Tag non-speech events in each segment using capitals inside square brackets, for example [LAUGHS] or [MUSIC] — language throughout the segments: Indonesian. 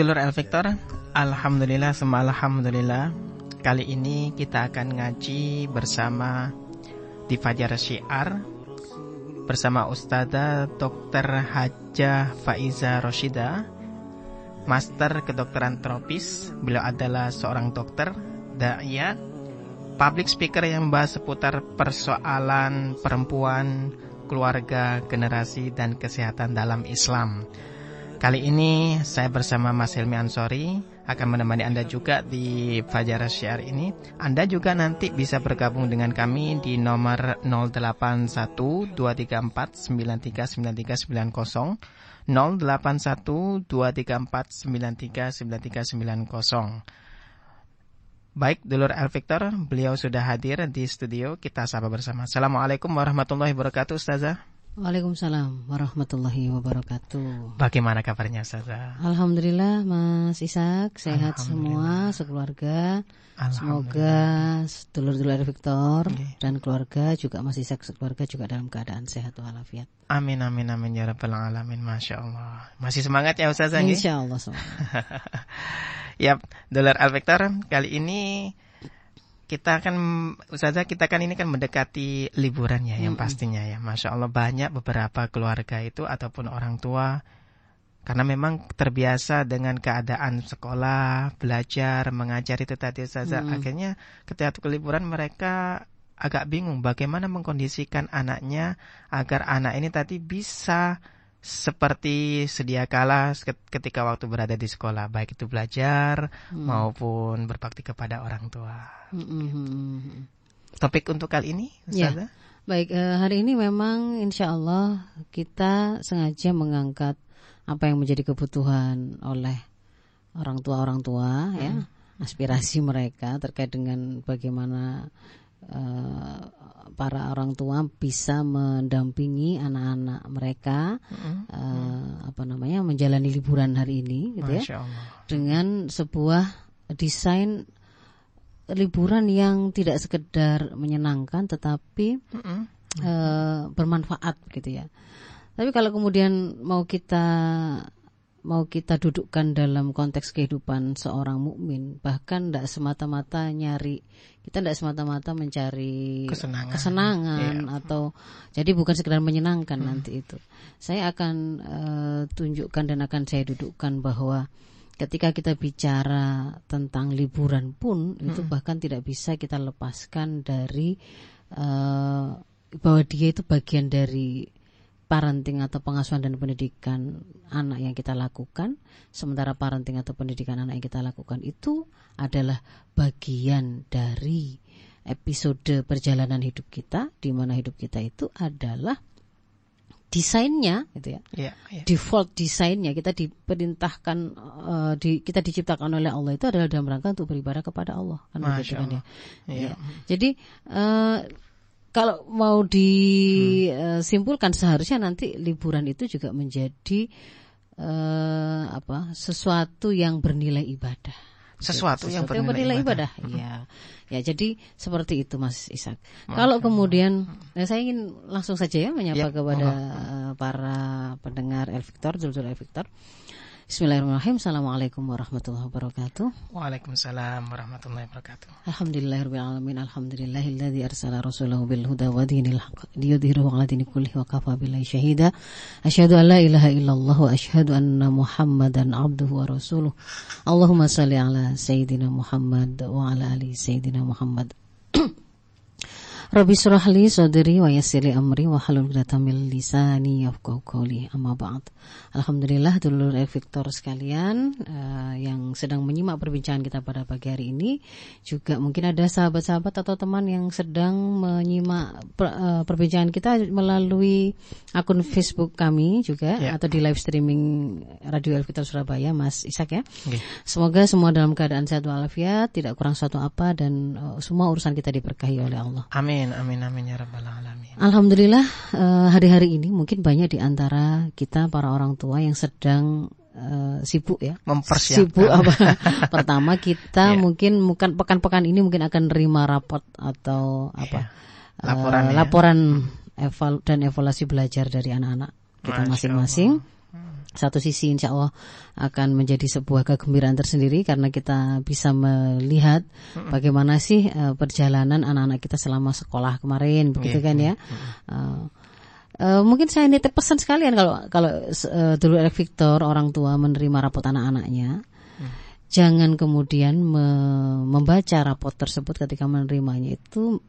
Dulur El Victor, Alhamdulillah semua Alhamdulillah Kali ini kita akan ngaji bersama di Fajar Syiar Bersama Ustazah Dr. Hajah Faiza Roshida Master Kedokteran Tropis. Beliau adalah seorang dokter, da'iyah Public speaker yang membahas seputar persoalan perempuan, keluarga, generasi, dan kesehatan dalam Islam Kali ini saya bersama Mas Helmi Ansori akan menemani Anda juga di Fajar Syiar ini. Anda juga nanti bisa bergabung dengan kami di nomor 081234939390 081234939390. Baik, Dulur El Victor, beliau sudah hadir di studio. Kita sapa bersama. Assalamualaikum warahmatullahi wabarakatuh, Ustazah. Waalaikumsalam warahmatullahi wabarakatuh. Bagaimana kabarnya Ustazah? Alhamdulillah Mas Ishak sehat semua sekeluarga. Semoga dulur-dulur Victor okay. dan keluarga juga Mas Ishak sekeluarga juga dalam keadaan sehat walafiat. Amin amin amin ya rabbal alamin masya Allah. Masih semangat ya Ustazah? Insya Allah semangat. [LAUGHS] Yap, dulur Al Victor kali ini kita akan Ustazah kita kan ini kan mendekati liburan ya yang pastinya ya. Masya Allah banyak beberapa keluarga itu ataupun orang tua. Karena memang terbiasa dengan keadaan sekolah, belajar, mengajar itu tadi Ustazah. Hmm. akhirnya ketika liburan mereka agak bingung bagaimana mengkondisikan anaknya agar anak ini tadi bisa seperti sedia kala ketika waktu berada di sekolah baik itu belajar hmm. maupun berbakti kepada orang tua. Hmm. Topik untuk kali ini, ya. Baik, eh, hari ini memang insya Allah kita sengaja mengangkat apa yang menjadi kebutuhan oleh orang tua orang tua ya, hmm. ya aspirasi mereka terkait dengan bagaimana uh, para orang tua bisa mendampingi anak-anak mereka mm-hmm. uh, apa namanya menjalani liburan hari ini gitu ya dengan sebuah desain liburan yang tidak sekedar menyenangkan tetapi mm-hmm. uh, bermanfaat gitu ya tapi kalau kemudian mau kita mau kita dudukkan dalam konteks kehidupan seorang mukmin bahkan tidak semata-mata nyari kita tidak semata-mata mencari kesenangan, kesenangan yeah. atau jadi bukan sekedar menyenangkan hmm. nanti itu saya akan uh, tunjukkan dan akan saya dudukkan bahwa ketika kita bicara tentang liburan pun hmm. itu bahkan tidak bisa kita lepaskan dari uh, bahwa dia itu bagian dari parenting atau pengasuhan dan pendidikan anak yang kita lakukan, sementara parenting atau pendidikan anak yang kita lakukan itu adalah bagian dari episode perjalanan hidup kita, di mana hidup kita itu adalah desainnya, gitu ya, yeah, yeah. default desainnya kita diperintahkan, uh, di, kita diciptakan oleh Allah itu adalah dalam rangka untuk beribadah kepada Allah, kan begitu kan ya. Yeah. Ya. Jadi uh, kalau mau disimpulkan hmm. seharusnya nanti liburan itu juga menjadi uh, apa sesuatu yang bernilai ibadah. Sesuatu, sesuatu yang bernilai, yang bernilai ibadah, ibadah. ya ya jadi seperti itu Mas Ishak. Kalau kemudian ya saya ingin langsung saja ya menyapa ya, kepada uh, para pendengar El Victor Zulzul El Victor Bismillahirrahmanirrahim. Assalamualaikum warahmatullahi wabarakatuh. Waalaikumsalam warahmatullahi wabarakatuh. Alhamdulillahirabbil alamin. Alhamdulillahilladzi arsala rasulahu bil huda wa dinil haqq liyudhhirahu 'ala dini kullihi wa kafa billahi syahida. Asyhadu an la ilaha illallah wa asyhadu anna Muhammadan 'abduhu wa rasuluh. Allahumma shalli 'ala sayyidina Muhammad wa 'ala ali sayyidina Muhammad. Rabbi surahli sadri wa yassirli amri wa halul min lisani yafqahu qawli amma ba'd. Alhamdulillah dulur Victor sekalian uh, yang sedang menyimak perbincangan kita pada pagi hari ini juga mungkin ada sahabat-sahabat atau teman yang sedang menyimak per, uh, perbincangan kita melalui akun Facebook kami juga yeah. atau di live streaming Radio El Victor Surabaya Mas Isak ya. Okay. Semoga semua dalam keadaan sehat walafiat, tidak kurang suatu apa dan uh, semua urusan kita diberkahi oleh Allah. Amin. Amin, amin, amin ya rabbal alamin. Alhamdulillah eh, hari-hari ini mungkin banyak di antara kita para orang tua yang sedang uh, sibuk ya. Mempersiapkan. Sibuk [LAUGHS] apa? Pertama kita yeah. mungkin bukan pekan-pekan ini mungkin akan terima rapot atau apa? Yeah. Laporan, uh, laporan eval dan evaluasi belajar dari anak-anak kita masing-masing. Satu sisi insya Allah akan menjadi sebuah kegembiraan tersendiri karena kita bisa melihat bagaimana sih uh, perjalanan anak-anak kita selama sekolah kemarin begitu yeah. kan ya uh, uh, mungkin saya nitip pesan sekalian kalau kalau uh, dulu Eric Victor orang tua menerima rapot anak-anaknya mm. jangan kemudian me membaca rapot tersebut ketika menerimanya itu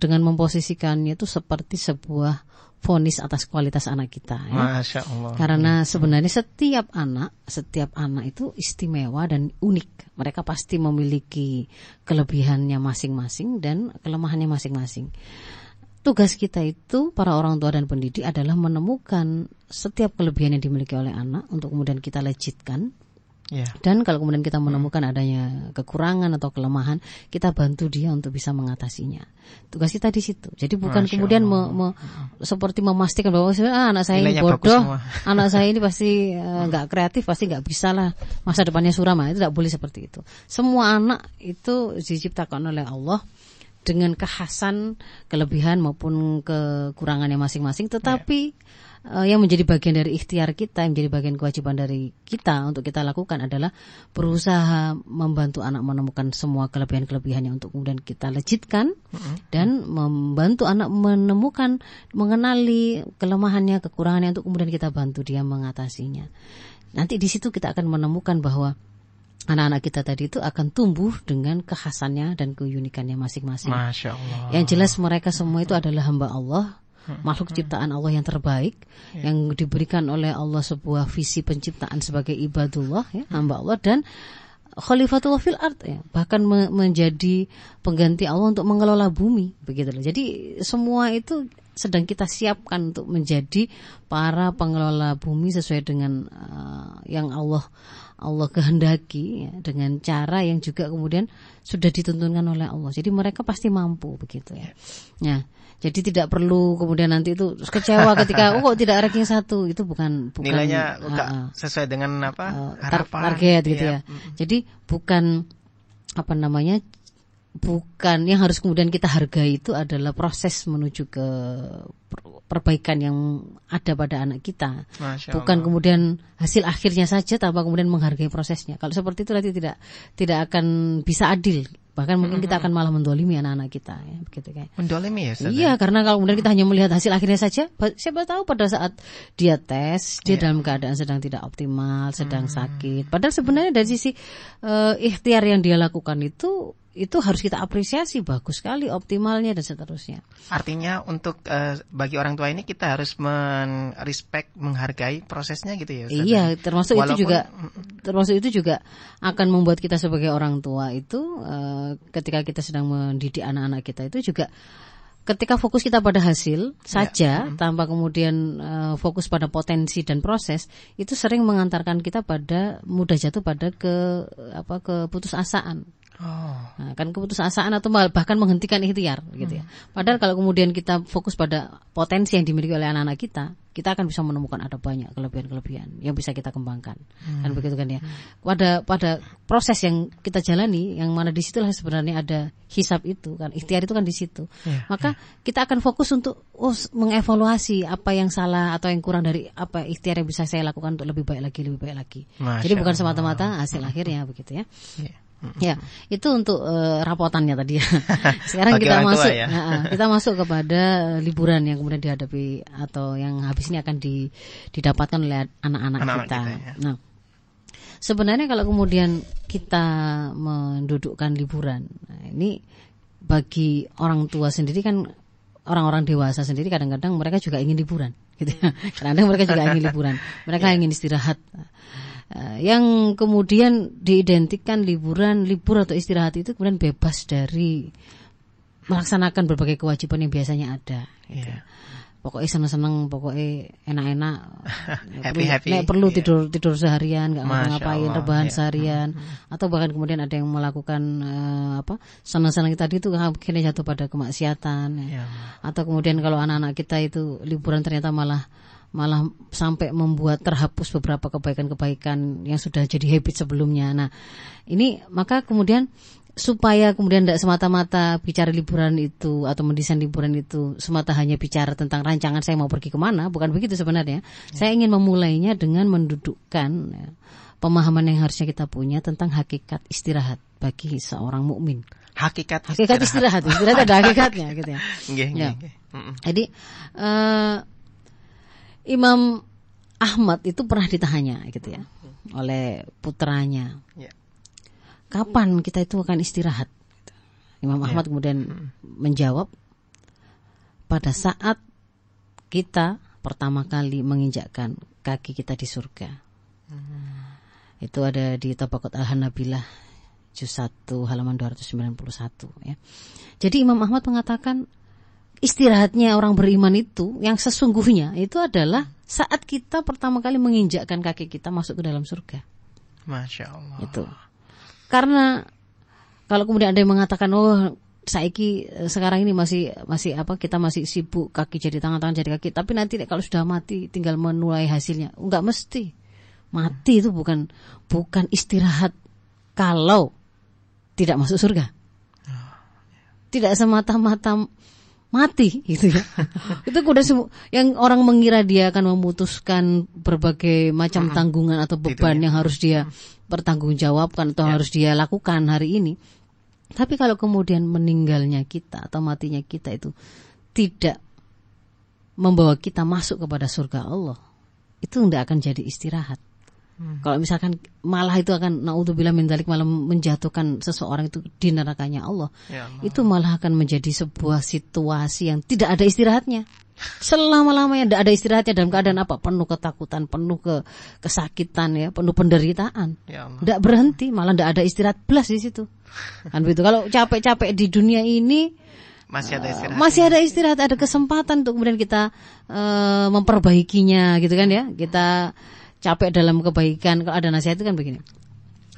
dengan memposisikannya itu seperti sebuah vonis atas kualitas anak kita ya. Masya Allah. Karena sebenarnya setiap anak, setiap anak itu istimewa dan unik. Mereka pasti memiliki kelebihannya masing-masing dan kelemahannya masing-masing. Tugas kita itu para orang tua dan pendidik adalah menemukan setiap kelebihan yang dimiliki oleh anak untuk kemudian kita lejitkan Yeah. Dan kalau kemudian kita menemukan adanya kekurangan atau kelemahan, kita bantu dia untuk bisa mengatasinya. Tugas kita di situ. Jadi bukan Masya kemudian me, me, seperti memastikan bahwa ah, anak saya ini bodoh, [LAUGHS] anak saya ini pasti eh, nggak uh, kreatif, pasti nggak bisa lah masa depannya suram. Itu tidak boleh seperti itu. Semua anak itu diciptakan oleh Allah dengan kekhasan, kelebihan maupun kekurangannya masing-masing, tetapi yeah uh, yang menjadi bagian dari ikhtiar kita, yang menjadi bagian kewajiban dari kita untuk kita lakukan adalah berusaha membantu anak menemukan semua kelebihan-kelebihannya untuk kemudian kita lejitkan mm-hmm. dan membantu anak menemukan, mengenali kelemahannya, kekurangannya untuk kemudian kita bantu dia mengatasinya. Nanti di situ kita akan menemukan bahwa anak-anak kita tadi itu akan tumbuh dengan kekhasannya dan keunikannya masing-masing. Masya Allah. Yang jelas mereka semua itu adalah hamba Allah makhluk ciptaan Allah yang terbaik ya. yang diberikan oleh Allah sebuah visi penciptaan sebagai ibadullah ya hamba Allah dan khalifatullah fil art ya bahkan me menjadi pengganti Allah untuk mengelola bumi begitu loh. Jadi semua itu sedang kita siapkan untuk menjadi para pengelola bumi sesuai dengan uh, yang Allah Allah kehendaki ya, dengan cara yang juga kemudian sudah dituntunkan oleh Allah. Jadi mereka pasti mampu begitu ya. Nah, jadi tidak perlu kemudian nanti itu kecewa [LAUGHS] ketika oh kok tidak ranking satu itu bukan bukan nilainya uh, sesuai dengan apa uh, harapan target gitu iya. ya. Jadi bukan apa namanya bukan yang harus kemudian kita hargai itu adalah proses menuju ke perbaikan yang ada pada anak kita. Bukan kemudian hasil akhirnya saja tanpa kemudian menghargai prosesnya. Kalau seperti itu nanti tidak tidak akan bisa adil bahkan mungkin kita akan malah mendolimi anak-anak kita ya begitu kan mendolimi ya iya karena kalau kemudian kita hanya melihat hasil akhirnya saja siapa tahu pada saat dia tes dia yeah. dalam keadaan sedang tidak optimal sedang hmm. sakit padahal sebenarnya dari sisi uh, ikhtiar yang dia lakukan itu itu harus kita apresiasi bagus sekali optimalnya dan seterusnya. Artinya untuk uh, bagi orang tua ini kita harus men respect menghargai prosesnya gitu ya. Ustaz? Iya, termasuk Walaupun, itu juga termasuk itu juga akan membuat kita sebagai orang tua itu uh, ketika kita sedang mendidik anak-anak kita itu juga ketika fokus kita pada hasil ya. saja ya. tanpa kemudian uh, fokus pada potensi dan proses itu sering mengantarkan kita pada mudah jatuh pada ke apa keputusasaan Oh. Nah, kan keputusasaan atau bahkan menghentikan ikhtiar gitu ya. Hmm. Padahal kalau kemudian kita fokus pada potensi yang dimiliki oleh anak-anak kita, kita akan bisa menemukan ada banyak kelebihan-kelebihan yang bisa kita kembangkan. Hmm. Kan begitu kan ya. Pada pada proses yang kita jalani yang mana di situlah sebenarnya ada hisap itu kan ikhtiar itu kan di situ. Yeah, Maka yeah. kita akan fokus untuk oh, mengevaluasi apa yang salah atau yang kurang dari apa ikhtiar yang bisa saya lakukan untuk lebih baik lagi lebih baik lagi. Masya Jadi bukan semata-mata hasil akhirnya begitu ya. Yeah. Ya, itu untuk uh, rapotannya tadi. [LAUGHS] Sekarang kita masuk, ya? uh, kita masuk kepada liburan yang kemudian dihadapi atau yang habis ini akan di, didapatkan oleh anak-anak kita. kita ya. Nah, sebenarnya kalau kemudian kita mendudukkan liburan, nah ini bagi orang tua sendiri kan orang-orang dewasa sendiri kadang-kadang mereka juga ingin liburan, gitu. Ya. [LAUGHS] Kadang-kadang mereka juga ingin liburan, mereka [LAUGHS] yeah. ingin istirahat. Eh, yang kemudian diidentikan liburan, libur atau istirahat itu kemudian bebas dari melaksanakan berbagai kewajiban yang biasanya ada. Gitu. Yeah. Pokoknya seneng-seneng, pokoknya enak-enak. [LAUGHS] happy happy. Nek perlu yeah. tidur tidur seharian, nggak ngapa-ngapain, rebahan yeah. seharian, hmm. atau bahkan kemudian ada yang melakukan uh, apa senang-senang tadi itu akhirnya jatuh pada kemaksiatan. Ya. Yeah. Atau kemudian kalau anak-anak kita itu liburan ternyata malah malah sampai membuat terhapus beberapa kebaikan-kebaikan yang sudah jadi habit sebelumnya. Nah, ini maka kemudian supaya kemudian tidak semata-mata bicara liburan itu atau mendesain liburan itu semata hanya bicara tentang rancangan saya mau pergi ke mana, bukan begitu sebenarnya. Ya. Saya ingin memulainya dengan mendudukkan ya, pemahaman yang harusnya kita punya tentang hakikat istirahat bagi seorang mukmin. Hakikat hakikat istirahat, istirahat, ada hakikatnya gitu ya. [LAUGHS] Nge, ya. Jadi uh, Imam Ahmad itu pernah ditanya gitu ya oleh putranya. Ya kapan kita itu akan istirahat? Imam ya. Ahmad kemudian hmm. menjawab, pada saat kita pertama kali menginjakkan kaki kita di surga. Hmm. Itu ada di Tabaqat Al-Hanabilah juz 1 halaman 291 ya. Jadi Imam Ahmad mengatakan istirahatnya orang beriman itu yang sesungguhnya itu adalah saat kita pertama kali menginjakkan kaki kita masuk ke dalam surga. Masya Allah. Itu. Karena kalau kemudian ada yang mengatakan oh saiki eh, sekarang ini masih masih apa kita masih sibuk kaki jadi tangan tangan jadi kaki tapi nanti kalau sudah mati tinggal menuai hasilnya enggak mesti mati itu bukan bukan istirahat kalau tidak masuk surga tidak semata-mata mati gitu ya [LAUGHS] itu udah yang orang mengira dia akan memutuskan berbagai macam tanggungan atau beban yang harus dia pertanggungjawabkan atau ya. harus dia lakukan hari ini. Tapi kalau kemudian meninggalnya kita atau matinya kita itu tidak membawa kita masuk kepada surga Allah, itu tidak akan jadi istirahat. Hmm. Kalau misalkan malah itu akan naudzubillah min dalik malah menjatuhkan seseorang itu di nerakanya Allah, ya Allah, itu malah akan menjadi sebuah situasi yang tidak ada istirahatnya. [LAUGHS] Selama-lamanya tidak ada istirahatnya dalam keadaan apa? Penuh ketakutan, penuh ke kesakitan ya, penuh penderitaan. Ya Tidak berhenti, malah tidak ada istirahat belas di situ. Kan begitu. Kalau capek-capek di dunia ini masih ada istirahat. masih ada istirahat, ada kesempatan untuk kemudian kita uh, memperbaikinya gitu kan ya. Kita capek dalam kebaikan. Kalau ada nasihat itu kan begini.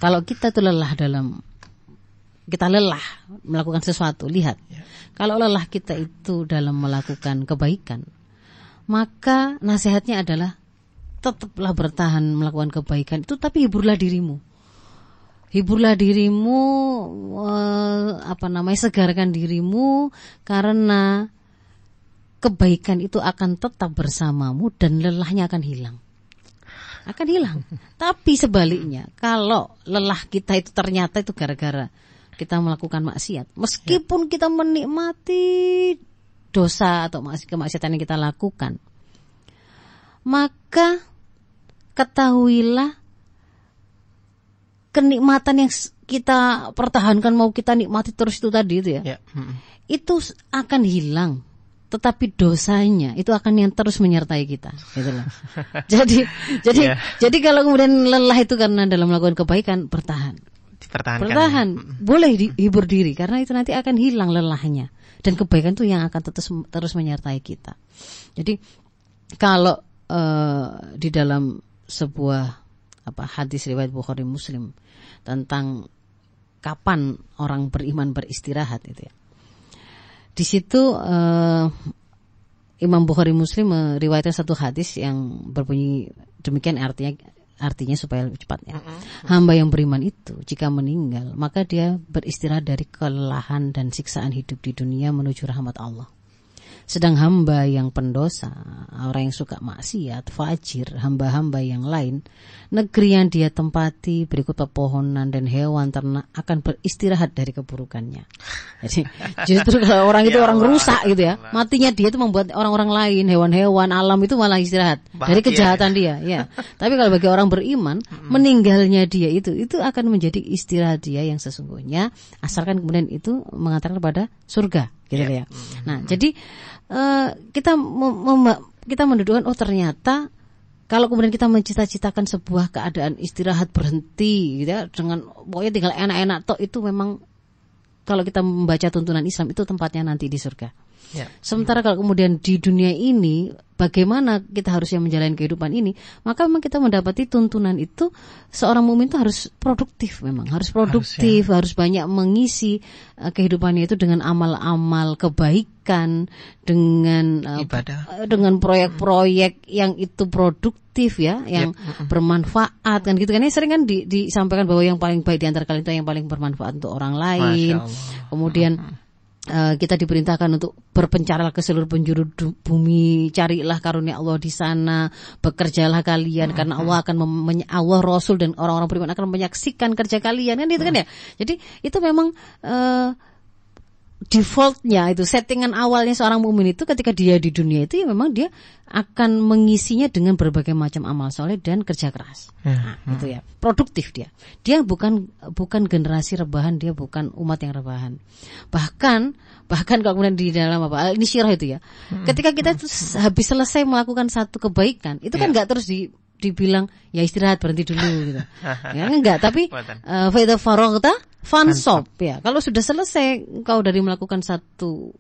Kalau kita tuh lelah dalam kita lelah melakukan sesuatu, lihat. Ya. Kalau lelah kita itu dalam melakukan kebaikan, maka nasihatnya adalah tetaplah bertahan melakukan kebaikan itu tapi hiburlah dirimu. Hiburlah dirimu eh, apa namanya segarkan dirimu karena kebaikan itu akan tetap bersamamu dan lelahnya akan hilang akan hilang. Tapi sebaliknya, kalau lelah kita itu ternyata itu gara-gara kita melakukan maksiat, meskipun ya. kita menikmati dosa atau kemaksiatan yang kita lakukan, maka ketahuilah kenikmatan yang kita pertahankan mau kita nikmati terus itu tadi itu ya, ya. Hmm. itu akan hilang tetapi dosanya itu akan yang terus menyertai kita gitu loh. [LAUGHS] jadi jadi yeah. jadi kalau kemudian lelah itu karena dalam melakukan kebaikan bertahan. Bertahan, boleh dihibur diri karena itu nanti akan hilang lelahnya dan kebaikan itu yang akan terus terus menyertai kita. Jadi kalau uh, di dalam sebuah apa hadis riwayat Bukhari Muslim tentang kapan orang beriman beristirahat itu ya. Di situ uh, Imam Bukhari Muslim meriwayatkan satu hadis yang berbunyi demikian artinya artinya supaya lebih cepat ya. Hamba yang beriman itu jika meninggal maka dia beristirahat dari kelelahan dan siksaan hidup di dunia menuju rahmat Allah. Sedang hamba yang pendosa, orang yang suka maksiat, fajir, hamba-hamba yang lain, negeri yang dia tempati berikut pepohonan dan hewan ternak akan beristirahat dari keburukannya. [LAUGHS] Jadi justru kalau orang itu ya orang rusak gitu ya, matinya dia itu membuat orang-orang lain, hewan-hewan, alam itu malah istirahat Bahagia dari kejahatan ya. dia. Ya. [LAUGHS] Tapi kalau bagi orang beriman, meninggalnya dia itu itu akan menjadi istirahat dia yang sesungguhnya, asalkan kemudian itu mengantarkan kepada surga, gitu ya. ya. Nah, jadi uh, kita mem kita mendudukkan oh ternyata kalau kemudian kita mencita-citakan sebuah keadaan istirahat berhenti gitu ya dengan pokoknya tinggal enak-enak itu memang kalau kita membaca tuntunan Islam itu tempatnya nanti di surga. Ya. Sementara kalau kemudian di dunia ini bagaimana kita harusnya menjalani kehidupan ini, maka memang kita mendapati tuntunan itu seorang mukmin itu harus produktif memang, harus produktif, harus, banyak mengisi uh, kehidupannya itu dengan amal-amal kebaikan, dengan uh, Ibadah. uh, dengan proyek-proyek yang itu produktif ya, yang bermanfaat kan gitu kan. Ini sering kan di- disampaikan bahwa yang paling baik di antara kalian itu yang paling bermanfaat untuk orang lain. Kemudian eh, kita diperintahkan untuk berpencaralah ke seluruh penjuru bumi, carilah karunia Allah di sana, bekerjalah kalian karena Allah akan mem- Allah Rasul dan orang-orang beriman akan menyaksikan kerja kalian. Kan itu kan ya. Jadi itu memang eh, defaultnya itu settingan awalnya seorang mukmin itu ketika dia di dunia itu ya memang dia akan mengisinya dengan berbagai macam amal soleh dan kerja keras. Ya. Nah, gitu ya. Produktif dia. Dia bukan bukan generasi rebahan, dia bukan umat yang rebahan. Bahkan bahkan kalau kemudian di dalam apa? Ini syirah itu ya. Ketika kita itu habis selesai melakukan satu kebaikan, itu kan nggak terus di dibilang ya istirahat berhenti dulu gitu. [LAUGHS] ya enggak, tapi Buatan. fa idza faraghta fansab ya. Kalau sudah selesai engkau dari melakukan satu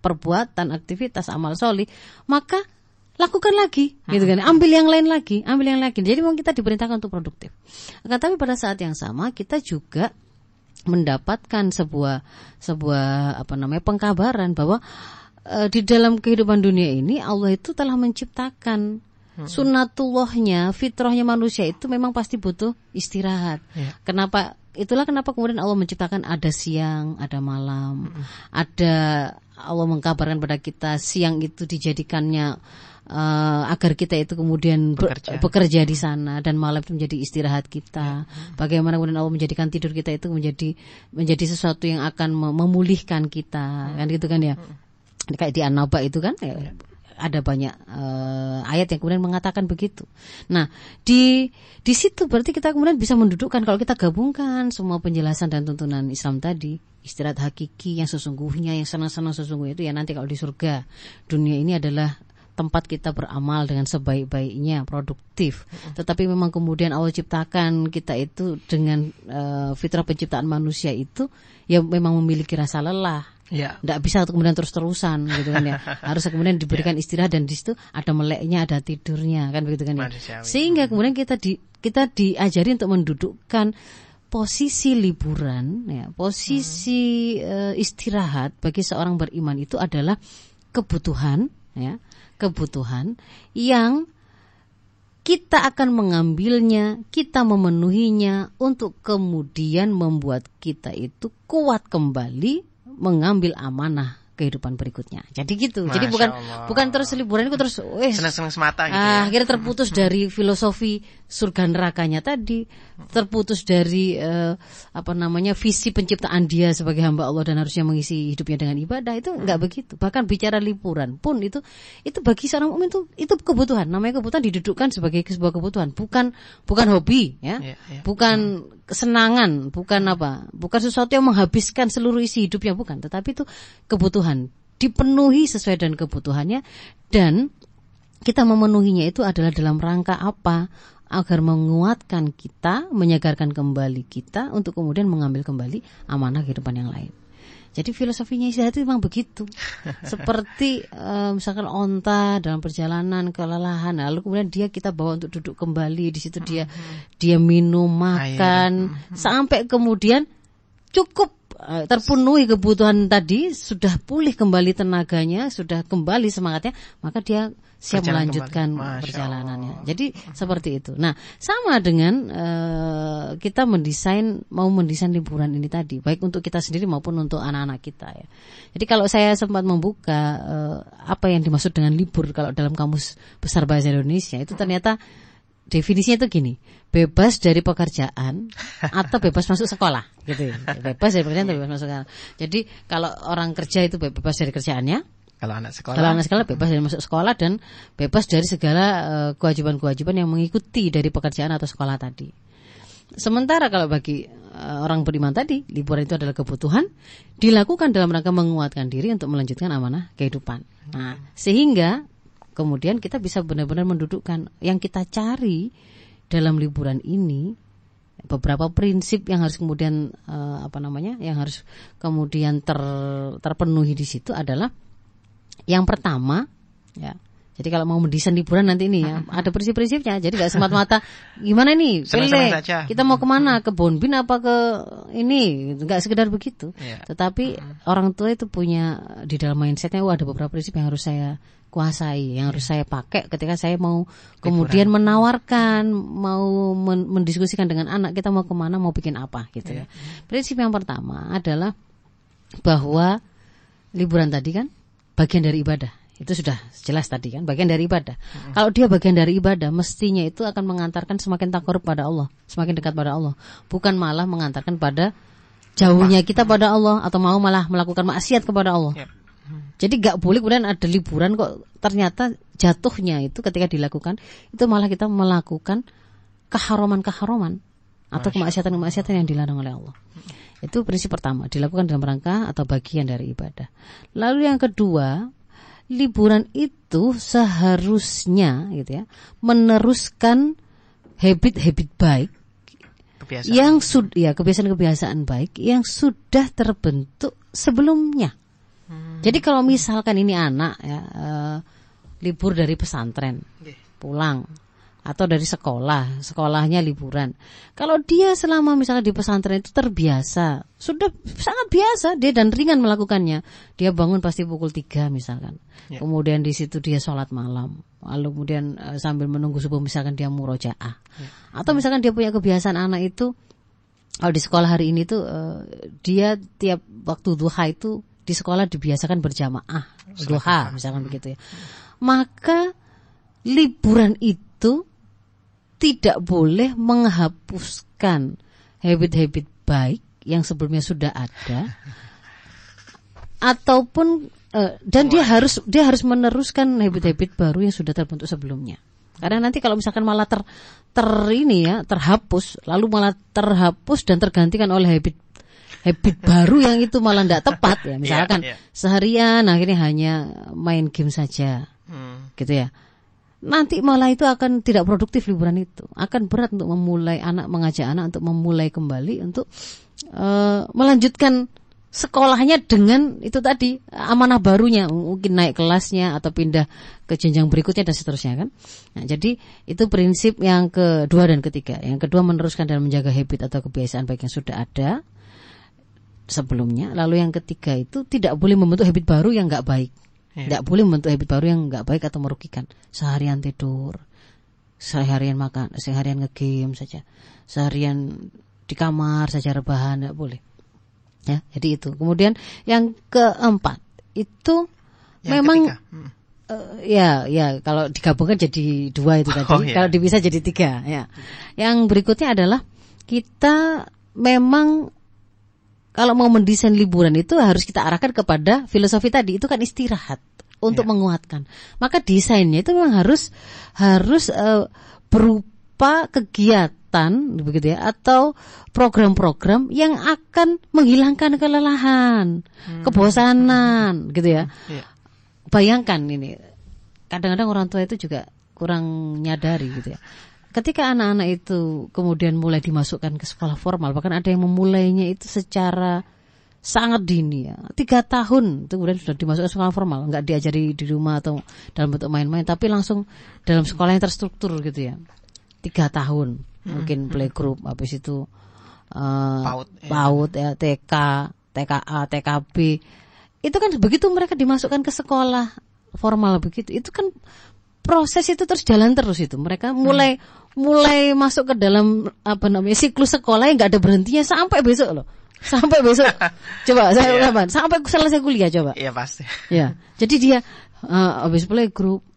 perbuatan, aktivitas, amal soli, maka lakukan lagi, gitu kan? Ambil yang lain lagi, ambil yang lagi. Jadi memang kita diperintahkan untuk produktif. Akan tapi pada saat yang sama kita juga mendapatkan sebuah sebuah apa namanya pengkabaran bahwa eh, di dalam kehidupan dunia ini Allah itu telah menciptakan sunnatullahnya, fitrahnya manusia itu memang pasti butuh istirahat. Ya. Kenapa? Itulah kenapa kemudian Allah menciptakan ada siang, ada malam, ada Allah mengkabarkan pada kita siang itu dijadikannya eh, agar kita itu kemudian Bekerja. bekerja di sana dan malam itu menjadi istirahat kita. Bagaimana kemudian Allah menjadikan tidur kita itu menjadi menjadi sesuatu yang akan mem- memulihkan kita, kan gitu kan ya. Kayak di An-Naba itu kan ya, ada banyak eh, ayat yang kemudian mengatakan begitu. Nah, di di situ berarti kita kemudian bisa mendudukkan kalau kita gabungkan semua penjelasan dan tuntunan Islam tadi, istirahat hakiki yang sesungguhnya, yang senang-senang sesungguhnya itu ya nanti kalau di surga. Dunia ini adalah tempat kita beramal dengan sebaik-baiknya, produktif. Tetapi memang kemudian Allah ciptakan kita itu dengan eh, fitrah penciptaan manusia itu ya memang memiliki rasa lelah Ya. tidak bisa kemudian terus-terusan gitu kan ya. [LAUGHS] Harus kemudian diberikan istirahat dan di situ ada meleknya ada tidurnya kan begitu kan ya. Manusiawi. sehingga kemudian kita di kita diajari untuk mendudukkan posisi liburan ya. Posisi eh, istirahat bagi seorang beriman itu adalah kebutuhan ya. Kebutuhan yang kita akan mengambilnya, kita memenuhinya untuk kemudian membuat kita itu kuat kembali mengambil amanah kehidupan berikutnya. Jadi gitu. Jadi Masya bukan Allah. bukan terus liburan itu terus wes Senang-senang semata gitu Ah, ya. akhirnya terputus [LAUGHS] dari filosofi surga nerakanya tadi, terputus dari eh, apa namanya visi penciptaan dia sebagai hamba Allah dan harusnya mengisi hidupnya dengan ibadah itu enggak begitu. Bahkan bicara liburan pun itu itu bagi seorang mukmin itu itu kebutuhan. Namanya kebutuhan didudukkan sebagai sebuah kebutuhan, bukan bukan hobi ya. Iya, iya. Bukan kesenangan, bukan apa? Bukan sesuatu yang menghabiskan seluruh isi hidupnya bukan, tetapi itu kebutuhan dipenuhi sesuai dengan kebutuhannya dan kita memenuhinya itu adalah dalam rangka apa? Agar menguatkan kita, menyegarkan kembali kita untuk kemudian mengambil kembali amanah kehidupan yang lain. Jadi filosofinya istirahat itu memang begitu. [LAUGHS] Seperti eh, misalkan onta dalam perjalanan kelelahan, lalu kemudian dia kita bawa untuk duduk kembali di situ dia dia minum, makan sampai kemudian cukup eh, terpenuhi kebutuhan tadi, sudah pulih kembali tenaganya, sudah kembali semangatnya, maka dia siap melanjutkan kembali. Perjalanannya. Jadi seperti itu. Nah, sama dengan eh, kita mendesain mau mendesain liburan ini tadi, baik untuk kita sendiri maupun untuk anak-anak kita ya. Jadi kalau saya sempat membuka eh, apa yang dimaksud dengan libur kalau dalam kamus besar bahasa Indonesia itu ternyata definisinya itu gini, bebas dari pekerjaan atau bebas masuk sekolah gitu. ya. Bebas dari pekerjaan atau bebas masuk sekolah. Jadi kalau orang kerja itu bebas dari kerjaannya, Kalau anak sekolah. kalau anak sekolah bebas dari masuk sekolah dan bebas dari segala eh, kewajiban-kewajiban yang mengikuti dari pekerjaan atau sekolah tadi. Sementara kalau bagi eh, orang beriman tadi, liburan itu adalah kebutuhan, dilakukan dalam rangka menguatkan diri untuk melanjutkan amanah kehidupan. Nah, sehingga kemudian kita bisa benar-benar mendudukkan yang kita cari dalam liburan ini beberapa prinsip yang harus kemudian eh, apa namanya, yang harus kemudian ter, terpenuhi di situ adalah Yang pertama, ya. Jadi kalau mau mendesain liburan nanti ini ya, [LAUGHS] ada prinsip-prinsipnya. Jadi nggak semata-mata gimana nih, pilih. Kita mau ke mana? Ke Bonbin apa ke ini? Nggak sekedar begitu. Yeah. Tetapi orang tua itu punya di dalam mindsetnya, wah ada beberapa prinsip yang harus saya kuasai, yang harus saya pakai ketika saya mau kemudian menawarkan, mau mendiskusikan dengan anak kita mau ke mana, mau bikin apa gitu ya. Prinsip yang pertama adalah bahwa liburan tadi kan bagian dari ibadah. Itu sudah jelas tadi kan, bagian dari ibadah. Hmm. Kalau dia bagian dari ibadah, mestinya itu akan mengantarkan semakin takut pada Allah, semakin dekat pada Allah. Bukan malah mengantarkan pada jauhnya kita pada Allah atau mau malah melakukan maksiat kepada Allah. Yep. Jadi gak boleh kemudian ada liburan kok ternyata jatuhnya itu ketika dilakukan itu malah kita melakukan keharuman-keharuman atau kemaksiatan-kemaksiatan yang dilarang oleh Allah. Itu prinsip pertama, dilakukan dalam rangka atau bagian dari ibadah. Lalu yang kedua, liburan itu seharusnya gitu ya, meneruskan habit-habit baik kebiasaan. yang sudah ya kebiasaan-kebiasaan baik yang sudah terbentuk sebelumnya. Hmm. Jadi kalau misalkan ini anak ya uh, libur dari pesantren, pulang atau dari sekolah, sekolahnya liburan. Kalau dia selama misalnya di pesantren itu terbiasa, sudah sangat biasa dia dan ringan melakukannya. Dia bangun pasti pukul 3 misalkan. Ya. Kemudian di situ dia sholat malam. Lalu kemudian uh, sambil menunggu subuh misalkan dia murojaah. Ya. Atau misalkan dia punya kebiasaan anak itu kalau di sekolah hari ini tuh uh, dia tiap waktu duha itu di sekolah dibiasakan berjamaah duha misalkan begitu ya. Maka liburan itu tidak boleh menghapuskan habit-habit baik yang sebelumnya sudah ada ataupun uh, dan dia harus dia harus meneruskan habit-habit baru yang sudah terbentuk sebelumnya. Karena nanti kalau misalkan malah ter, ter ini ya terhapus, lalu malah terhapus dan tergantikan oleh habit habit baru yang itu malah tidak tepat ya. Misalkan yeah, yeah. seharian akhirnya hanya main game saja, hmm. gitu ya nanti malah itu akan tidak produktif liburan itu. Akan berat untuk memulai anak mengajak anak untuk memulai kembali untuk uh, melanjutkan sekolahnya dengan itu tadi amanah barunya mungkin naik kelasnya atau pindah ke jenjang berikutnya dan seterusnya kan? Nah, jadi itu prinsip yang kedua dan ketiga. Yang kedua meneruskan dan menjaga habit atau kebiasaan baik yang sudah ada sebelumnya. Lalu yang ketiga itu tidak boleh membentuk habit baru yang nggak baik tidak boleh membentuk habit baru yang nggak baik atau merugikan. Seharian tidur, seharian makan, seharian ngegame saja, seharian di kamar saja rebahan tidak boleh. Ya, jadi itu. Kemudian yang keempat itu yang memang hmm. Uh, ya, ya. Kalau digabungkan jadi dua itu [LAUGHS] tadi. Oh, yeah. Kalau dipisah jadi tiga. Ya. Yang berikutnya adalah kita memang kalau mau mendesain liburan itu harus kita arahkan kepada filosofi tadi itu kan istirahat untuk ya. menguatkan. Maka desainnya itu memang harus harus uh, berupa kegiatan begitu ya atau program-program yang akan menghilangkan kelelahan, hmm. kebosanan gitu ya. ya. Bayangkan ini kadang-kadang orang tua itu juga kurang nyadari gitu ya ketika anak-anak itu kemudian mulai dimasukkan ke sekolah formal, bahkan ada yang memulainya itu secara sangat dini ya, tiga tahun itu kemudian sudah dimasukkan sekolah formal, nggak diajari di rumah atau dalam bentuk main-main, tapi langsung dalam sekolah yang terstruktur gitu ya, tiga tahun hmm. mungkin playgroup, habis itu uh, PAUD, ya. PAUD ya, TK, TKA, TKB, itu kan begitu mereka dimasukkan ke sekolah formal begitu, itu kan proses itu terus jalan terus itu. Mereka mulai hmm. Mulai masuk ke dalam apa namanya siklus sekolah yang nggak ada berhentinya sampai besok loh. Sampai besok. [LAUGHS] coba saya yeah. Sampai selesai kuliah coba. Iya pasti. Ya. Jadi dia uh, habis grup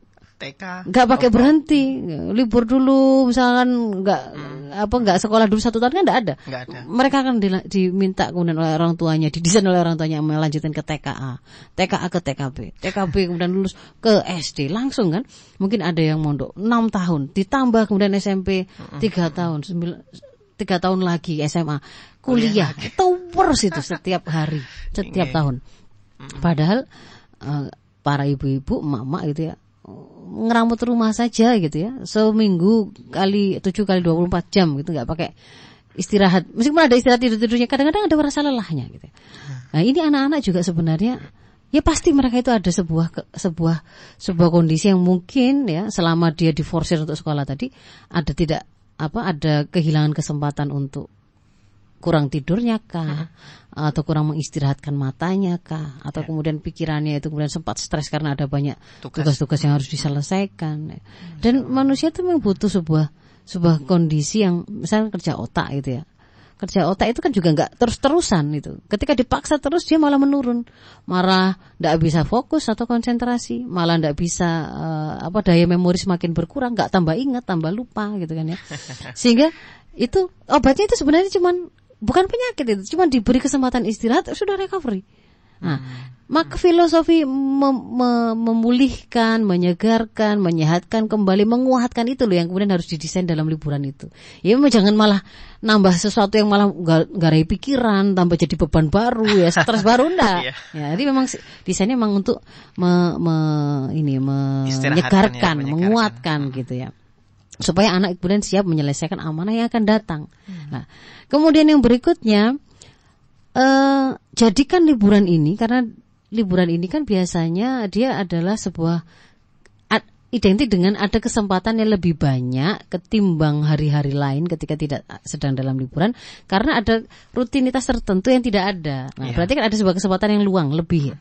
TK. Nggak pakai berhenti, libur dulu, misalkan nggak hmm. apa nggak sekolah dulu satu tahun kan nggak ada. Nggak ada. Mereka akan di, diminta kemudian oleh orang tuanya, didesain oleh orang tuanya melanjutkan ke TKA, TKA ke TKB, TKB kemudian lulus ke SD langsung kan. Mungkin ada yang mondok. 6 tahun, ditambah kemudian SMP 3 tahun, 9 tiga tahun lagi SMA kuliah, itu terus itu setiap hari. [LAUGHS] Setiap tahun. Padahal uh, para ibu-ibu mama gitu ya ngeramut rumah saja gitu ya. Seminggu kali tujuh kali 24 jam gitu nggak pakai istirahat. Meskipun ada istirahat tidur tidurnya kadang-kadang ada rasa lelahnya gitu nah ini anak-anak juga sebenarnya ya pasti mereka itu ada sebuah sebuah sebuah kondisi yang mungkin ya selama dia diforsir untuk sekolah tadi ada tidak apa ada kehilangan kesempatan untuk kurang tidurnya kah? Atau kurang mengistirahatkan matanya kah? Atau kemudian pikirannya itu kemudian sempat stres karena ada banyak Tugas. tugas-tugas yang harus diselesaikan. Dan manusia itu memang butuh sebuah sebuah kondisi yang misalnya kerja otak gitu ya. Kerja otak itu kan juga nggak terus-terusan itu. Ketika dipaksa terus dia malah menurun. Marah nggak bisa fokus atau konsentrasi. Malah nggak bisa eh, apa daya memori semakin berkurang. Nggak tambah ingat tambah lupa gitu kan ya. [LAUGHS] Sehingga itu obatnya itu sebenarnya cuman bukan penyakit itu cuman diberi kesempatan istirahat sudah recovery Nah, maka filosofi mem- me- memulihkan, menyegarkan, menyehatkan kembali, menguatkan itu loh yang kemudian harus didesain dalam liburan itu. Ya memang jangan malah nambah sesuatu yang malah nggak garai pikiran, tambah jadi beban baru ya, stres baru enggak. [LAUGHS] Iya. ya, jadi memang desainnya memang untuk me- me- ini Istirahatkan ya, menyegarkan, menyegarkan. menguatkan gitu ya supaya anak kemudian siap menyelesaikan amanah yang akan datang. Nah, kemudian yang berikutnya eh jadikan liburan ini karena liburan ini kan biasanya dia adalah sebuah ad- identik dengan ada kesempatan yang lebih banyak ketimbang hari-hari lain ketika tidak sedang dalam liburan karena ada rutinitas tertentu yang tidak ada. Nah, Iya. berarti kan ada sebuah kesempatan yang luang lebih.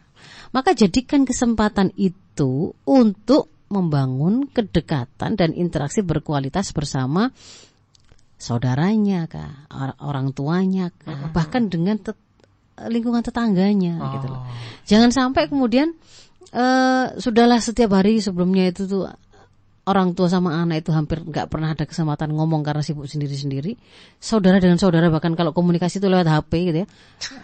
Maka jadikan kesempatan itu untuk membangun kedekatan dan interaksi berkualitas bersama saudaranya kah, or- orang tuanya kah, bahkan dengan tet- lingkungan tetangganya gitu loh. Jangan sampai kemudian eh sudahlah setiap hari sebelumnya itu tuh orang tua sama anak itu hampir nggak pernah ada kesempatan ngomong karena sibuk sendiri-sendiri. Saudara dengan saudara bahkan kalau komunikasi itu lewat HP gitu ya.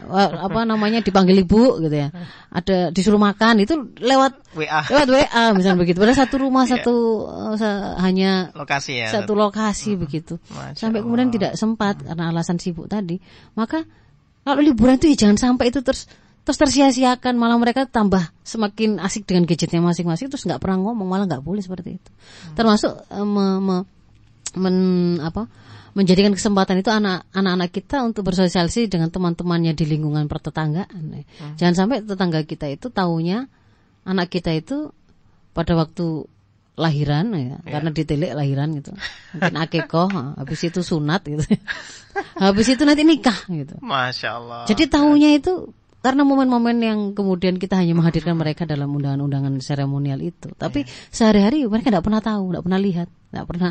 Wah, apa namanya dipanggil ibu gitu ya. Ada disuruh makan itu lewat WA lewat WA misalnya begitu. Padahal satu rumah satu eh, sa- hanya lokasi ya. satu lokasi begitu. Masya Sampai kemudian tidak sempat karena alasan sibuk tadi. Maka kalau liburan itu ya jangan sampai itu terus terus tersia-siakan malah mereka tambah semakin asik dengan gadgetnya masing-masing terus nggak pernah ngomong malah nggak boleh seperti itu. Termasuk eh, me- me- men- apa menjadikan kesempatan itu anak anak-anak kita untuk bersosialisasi dengan teman-temannya di lingkungan pertetanggaan. Jangan sampai tetangga kita itu taunya anak kita itu pada waktu lahiran ya, karena ditelik lahiran gitu. Mungkin akikoh, ha, habis itu sunat gitu. [LAUGHS] habis itu nanti nikah gitu. Masya Allah. Jadi tahunya itu karena momen-momen yang kemudian kita hanya menghadirkan mereka dalam undangan-undangan seremonial itu. Tapi sehari-hari mereka tidak pernah tahu, tidak pernah lihat, tidak pernah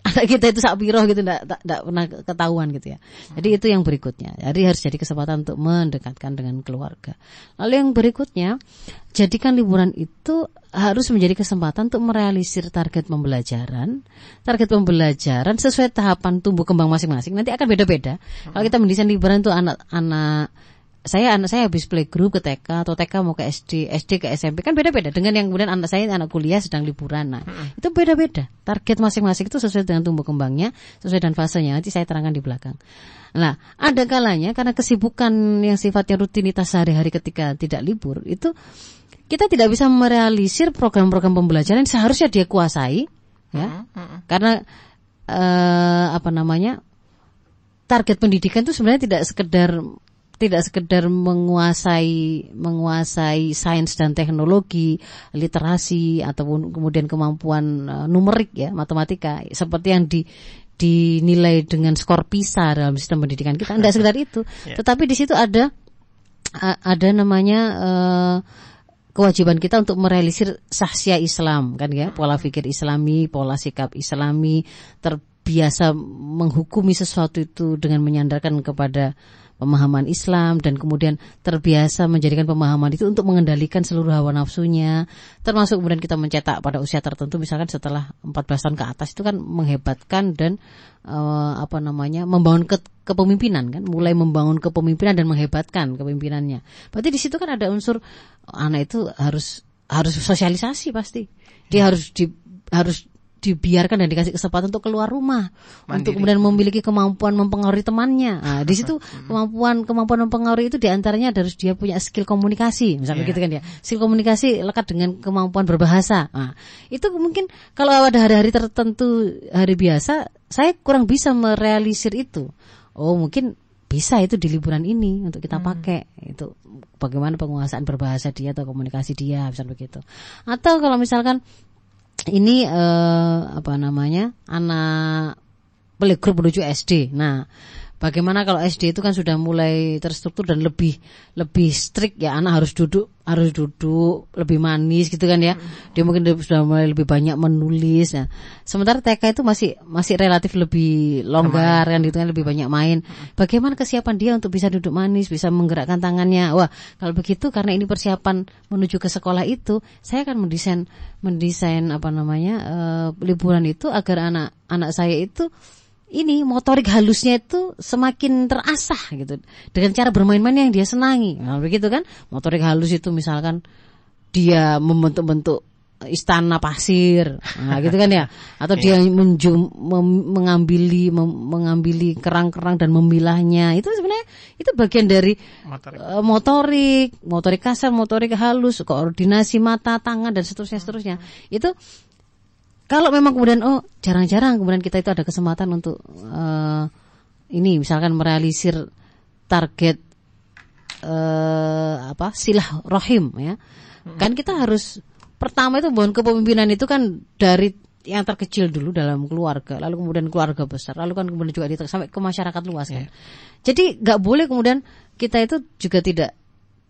[LAUGHS] anak kita itu sak biroh gitu tidak tidak pernah ketahuan gitu ya. Jadi itu yang berikutnya. Jadi harus jadi kesempatan untuk mendekatkan dengan keluarga. Lalu yang berikutnya, jadikan liburan itu harus menjadi kesempatan untuk merealisir target pembelajaran. Target pembelajaran sesuai tahapan tumbuh kembang masing-masing. Nanti akan beda-beda. Kalau kita mendesain liburan itu anak-anak saya anak saya habis playgroup ke TK atau TK mau ke SD, SD ke SMP kan beda-beda dengan yang kemudian anak saya anak kuliah sedang liburan. Nah, itu beda-beda. Target masing-masing itu sesuai dengan tumbuh kembangnya, sesuai dengan fasenya. Nanti saya terangkan di belakang. Nah, ada kalanya karena kesibukan yang sifatnya rutinitas sehari-hari ketika tidak libur itu kita tidak bisa merealisir program-program pembelajaran yang seharusnya dia kuasai, ya, karena eh, apa namanya target pendidikan itu sebenarnya tidak sekedar tidak sekedar menguasai menguasai sains dan teknologi, literasi ataupun kemudian kemampuan uh, numerik ya, matematika. Seperti yang di dinilai dengan skor PISA dalam sistem pendidikan kita. Tidak sekedar itu, [LAUGHS] tetapi di situ ada ada namanya uh, kewajiban kita untuk merealisir sahsia Islam kan ya, pola pikir Islami, pola sikap Islami, terbiasa menghukumi sesuatu itu dengan menyandarkan kepada pemahaman Islam dan kemudian terbiasa menjadikan pemahaman itu untuk mengendalikan seluruh hawa nafsunya. Termasuk kemudian kita mencetak pada usia tertentu misalkan setelah 14 tahun ke atas itu kan menghebatkan dan eh, apa namanya membangun ke, kepemimpinan kan. Mulai membangun kepemimpinan dan menghebatkan kepemimpinannya. Berarti di situ kan ada unsur anak itu harus harus sosialisasi pasti. Dia harus di harus dibiarkan dan dikasih kesempatan untuk keluar rumah untuk kemudian memiliki kemampuan mempengaruhi temannya. Nah, di situ [LAUGHS] kemampuan kemampuan mempengaruhi itu di antaranya harus dia punya skill komunikasi, misalnya gitu kan ya. Skill komunikasi lekat dengan kemampuan berbahasa. Nah, itu mungkin kalau ada hari-hari tertentu hari biasa, saya kurang bisa merealisir itu. Oh, mungkin bisa itu di liburan ini untuk kita pakai itu bagaimana penguasaan berbahasa dia atau komunikasi dia misalnya begitu atau kalau misalkan ini eh, apa namanya anak playgroup menuju SD nah Bagaimana kalau SD itu kan sudah mulai terstruktur dan lebih lebih strict ya anak harus duduk harus duduk lebih manis gitu kan ya. Dia mungkin sudah mulai lebih banyak menulis. Nah, sementara TK itu masih masih relatif lebih longgar kan gitu kan lebih banyak main. Bagaimana kesiapan dia untuk bisa duduk manis, bisa menggerakkan tangannya. Wah, kalau begitu karena ini persiapan menuju ke sekolah itu, saya akan mendesain mendesain apa namanya eh, liburan itu agar anak anak saya itu ini motorik halusnya itu semakin terasah gitu dengan cara bermain-main yang dia senangi. Nah, begitu kan? Motorik halus itu misalkan dia membentuk-bentuk istana pasir, nah, gitu kan ya? Atau dia Iya. menjum, mem- mengambili mem- mengambili kerang-kerang dan memilahnya. Itu sebenarnya itu bagian dari Motorik. eh, motorik, motorik kasar, motorik halus, koordinasi mata, tangan dan seterusnya seterusnya. Itu kalau memang kemudian oh jarang-jarang kemudian kita itu ada kesempatan untuk eh, ini misalkan merealisir target eh apa silah rohim ya. Kan kita harus pertama itu bangun kepemimpinan itu kan dari yang terkecil dulu dalam keluarga lalu kemudian keluarga besar lalu kan kemudian juga sampai ke masyarakat luas kan. Jadi nggak boleh kemudian kita itu juga tidak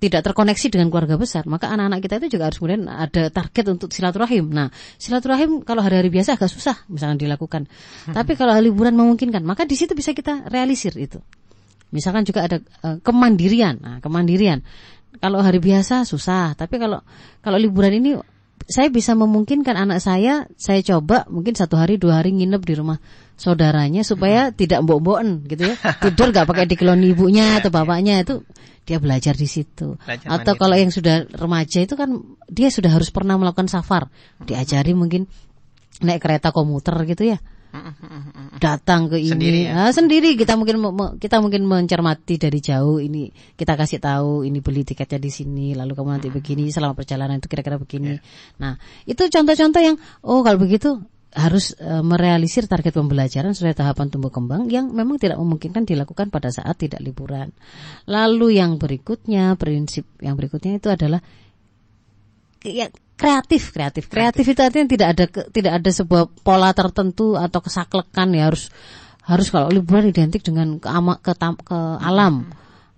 tidak terkoneksi dengan keluarga besar, maka anak-anak kita itu juga harus kemudian ada target untuk silaturahim. Nah, silaturahim kalau hari-hari biasa agak susah misalkan dilakukan. Tapi kalau liburan memungkinkan, maka di situ bisa kita realisir itu. Misalkan juga ada eh, kemandirian. Nah, kemandirian. Kalau hari biasa susah, tapi kalau kalau liburan ini saya bisa memungkinkan anak saya, saya coba mungkin satu hari dua hari nginep di rumah saudaranya supaya tidak mbok-mboken gitu ya. Tidur gak pakai dikelon ibunya [LAUGHS] atau bapaknya itu dia belajar di situ. Belajar Atau kalau yang sudah remaja itu kan dia sudah harus pernah melakukan safar, diajari mungkin naik kereta komuter gitu ya. [LAUGHS] Datang ke ini. Sendiri ya? Ah, sendiri. Kita mungkin kita mungkin mencermati dari jauh ini kita kasih tahu ini beli tiketnya di sini lalu kamu nanti begini selama perjalanan itu kira-kira begini. Nah itu contoh-contoh yang oh kalau begitu harus eh, merealisir target pembelajaran sesuai tahapan tumbuh kembang yang memang tidak memungkinkan dilakukan pada saat tidak liburan. Lalu yang berikutnya, prinsip yang berikutnya itu adalah ya kreatif kreatif kreatif itu artinya tidak ada tidak ada sebuah pola tertentu atau kesaklekan ya harus harus kalau liburan identik dengan ke, ama, ke, ke alam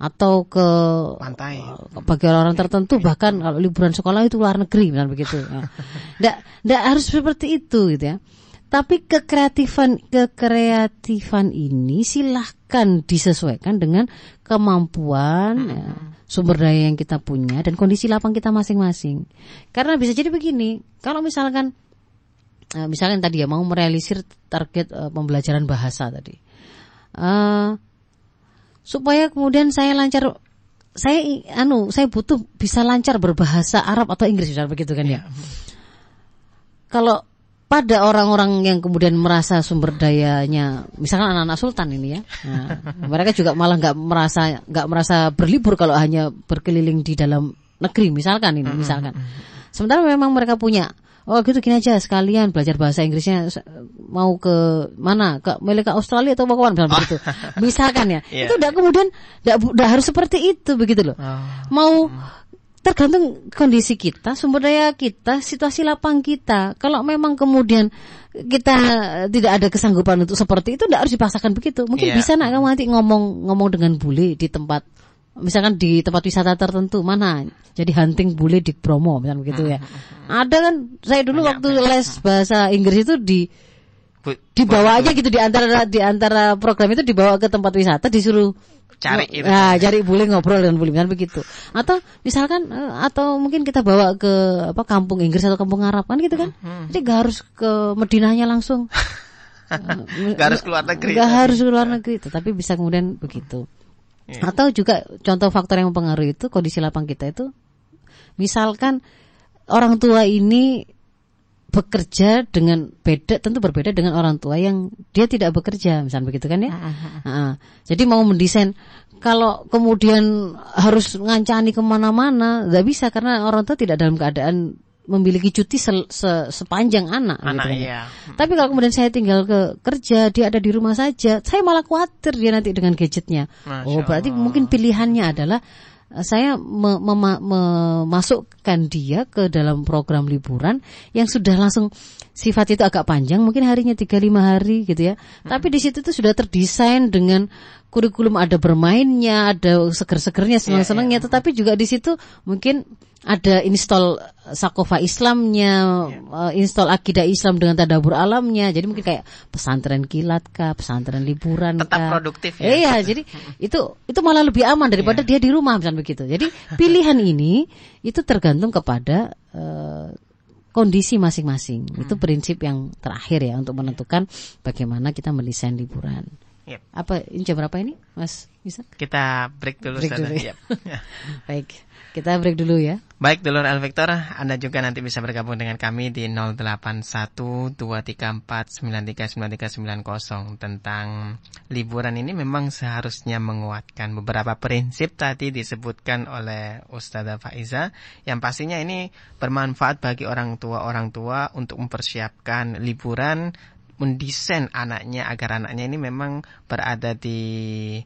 atau ke Pantai. bagi orang tertentu bahkan kalau liburan sekolah itu luar negeri misalnya begitu ya. nggak nggak harus seperti itu gitu ya tapi kekreatifan kekreatifan ini silahkan disesuaikan dengan kemampuan ya, sumber daya yang kita punya dan kondisi lapang kita masing-masing karena bisa jadi begini kalau misalkan eh, misalkan tadi ya mau merealisir target eh, pembelajaran bahasa tadi Eh, supaya kemudian saya lancar saya anu saya butuh bisa lancar berbahasa Arab atau Inggris misalnya begitu kan ya. Kalau pada orang-orang yang kemudian merasa sumber dayanya misalkan anak-anak sultan ini ya. Nah, [LAUGHS] mereka juga malah nggak merasa nggak merasa berlibur kalau hanya berkeliling di dalam negeri misalkan ini misalkan. Sementara memang mereka punya Oh gitu gini aja sekalian belajar bahasa Inggrisnya mau ke mana ke milik ke Australia atau mau ke mana begitu. [LAUGHS] Misalkan ya. Iya. Itu udah kemudian udah harus seperti itu begitu loh Oh. mau tergantung kondisi kita, sumber daya kita, situasi lapang kita. Kalau memang kemudian kita tidak ada kesanggupan untuk seperti itu, tidak harus dipaksakan begitu. Mungkin Iya. bisa nak kamu nanti ngomong ngomong dengan bule di tempat, misalkan di tempat wisata tertentu mana. Jadi hunting bule di Bromo, misalnya begitu ya. Ada kan, saya dulu waktu les bahasa Inggris itu di dibawa aja gitu di antara di antara program itu dibawa ke tempat wisata disuruh Cari ngo- itu. nah, cari bule ngobrol dengan bule misalkan begitu. Atau misalkan eh, atau mungkin kita bawa ke apa kampung Inggris atau kampung Arab kan gitu kan? Hmm, jadi gak harus ke Medinahnya langsung. Gak harus keluar negeri. Gak harus ke luar negeri tetapi bisa kemudian begitu Iya. atau juga contoh faktor yang mempengaruhi itu kondisi lapang kita itu misalkan orang tua ini bekerja dengan beda tentu berbeda dengan orang tua yang dia tidak bekerja misalnya begitu kan ya? Nah, jadi mau mendesain kalau kemudian harus ngancani ke mana-mana nggak bisa karena orang tua tidak dalam keadaan memiliki cuti se- se- sepanjang anak. Anak gitu kan. iya. Tapi kalau kemudian saya tinggal ke kerja, dia ada di rumah saja, saya malah khawatir dia nanti dengan gadgetnya. Masya oh, berarti mungkin pilihannya adalah eh, saya me- mema- memasukkan dia ke dalam program liburan yang sudah langsung sifat itu agak panjang, mungkin harinya 3-5 hari gitu ya. Tapi di situ tuh sudah terdesain dengan kurikulum ada bermainnya, ada seger-segernya, senang-senangnya, tetapi juga di situ mungkin ada install sakofa Islamnya, eh, install akidah Islam dengan tadabur alamnya. Jadi mungkin kayak pesantren kilat kah, pesantren liburan Tetap kah. produktif ya. Iya, jadi [LAUGHS] itu itu malah lebih aman daripada dia di rumah misalnya begitu. Jadi pilihan ini itu tergantung kepada eh, kondisi masing-masing. Itu prinsip yang terakhir ya untuk menentukan bagaimana kita mendesain liburan. Yep. Apa ini jam berapa ini, Mas? Bisa? Kita break dulu Break Ustazah. dulu ya. Yep. [LAUGHS] Baik, kita break dulu ya. Baik, dulur Al Victor, Anda juga nanti bisa bergabung dengan kami di 081234939390 tentang liburan ini memang seharusnya menguatkan beberapa prinsip tadi disebutkan oleh Ustazah Faiza yang pastinya ini bermanfaat bagi orang tua-orang tua untuk mempersiapkan liburan mendesain anaknya agar anaknya ini memang berada di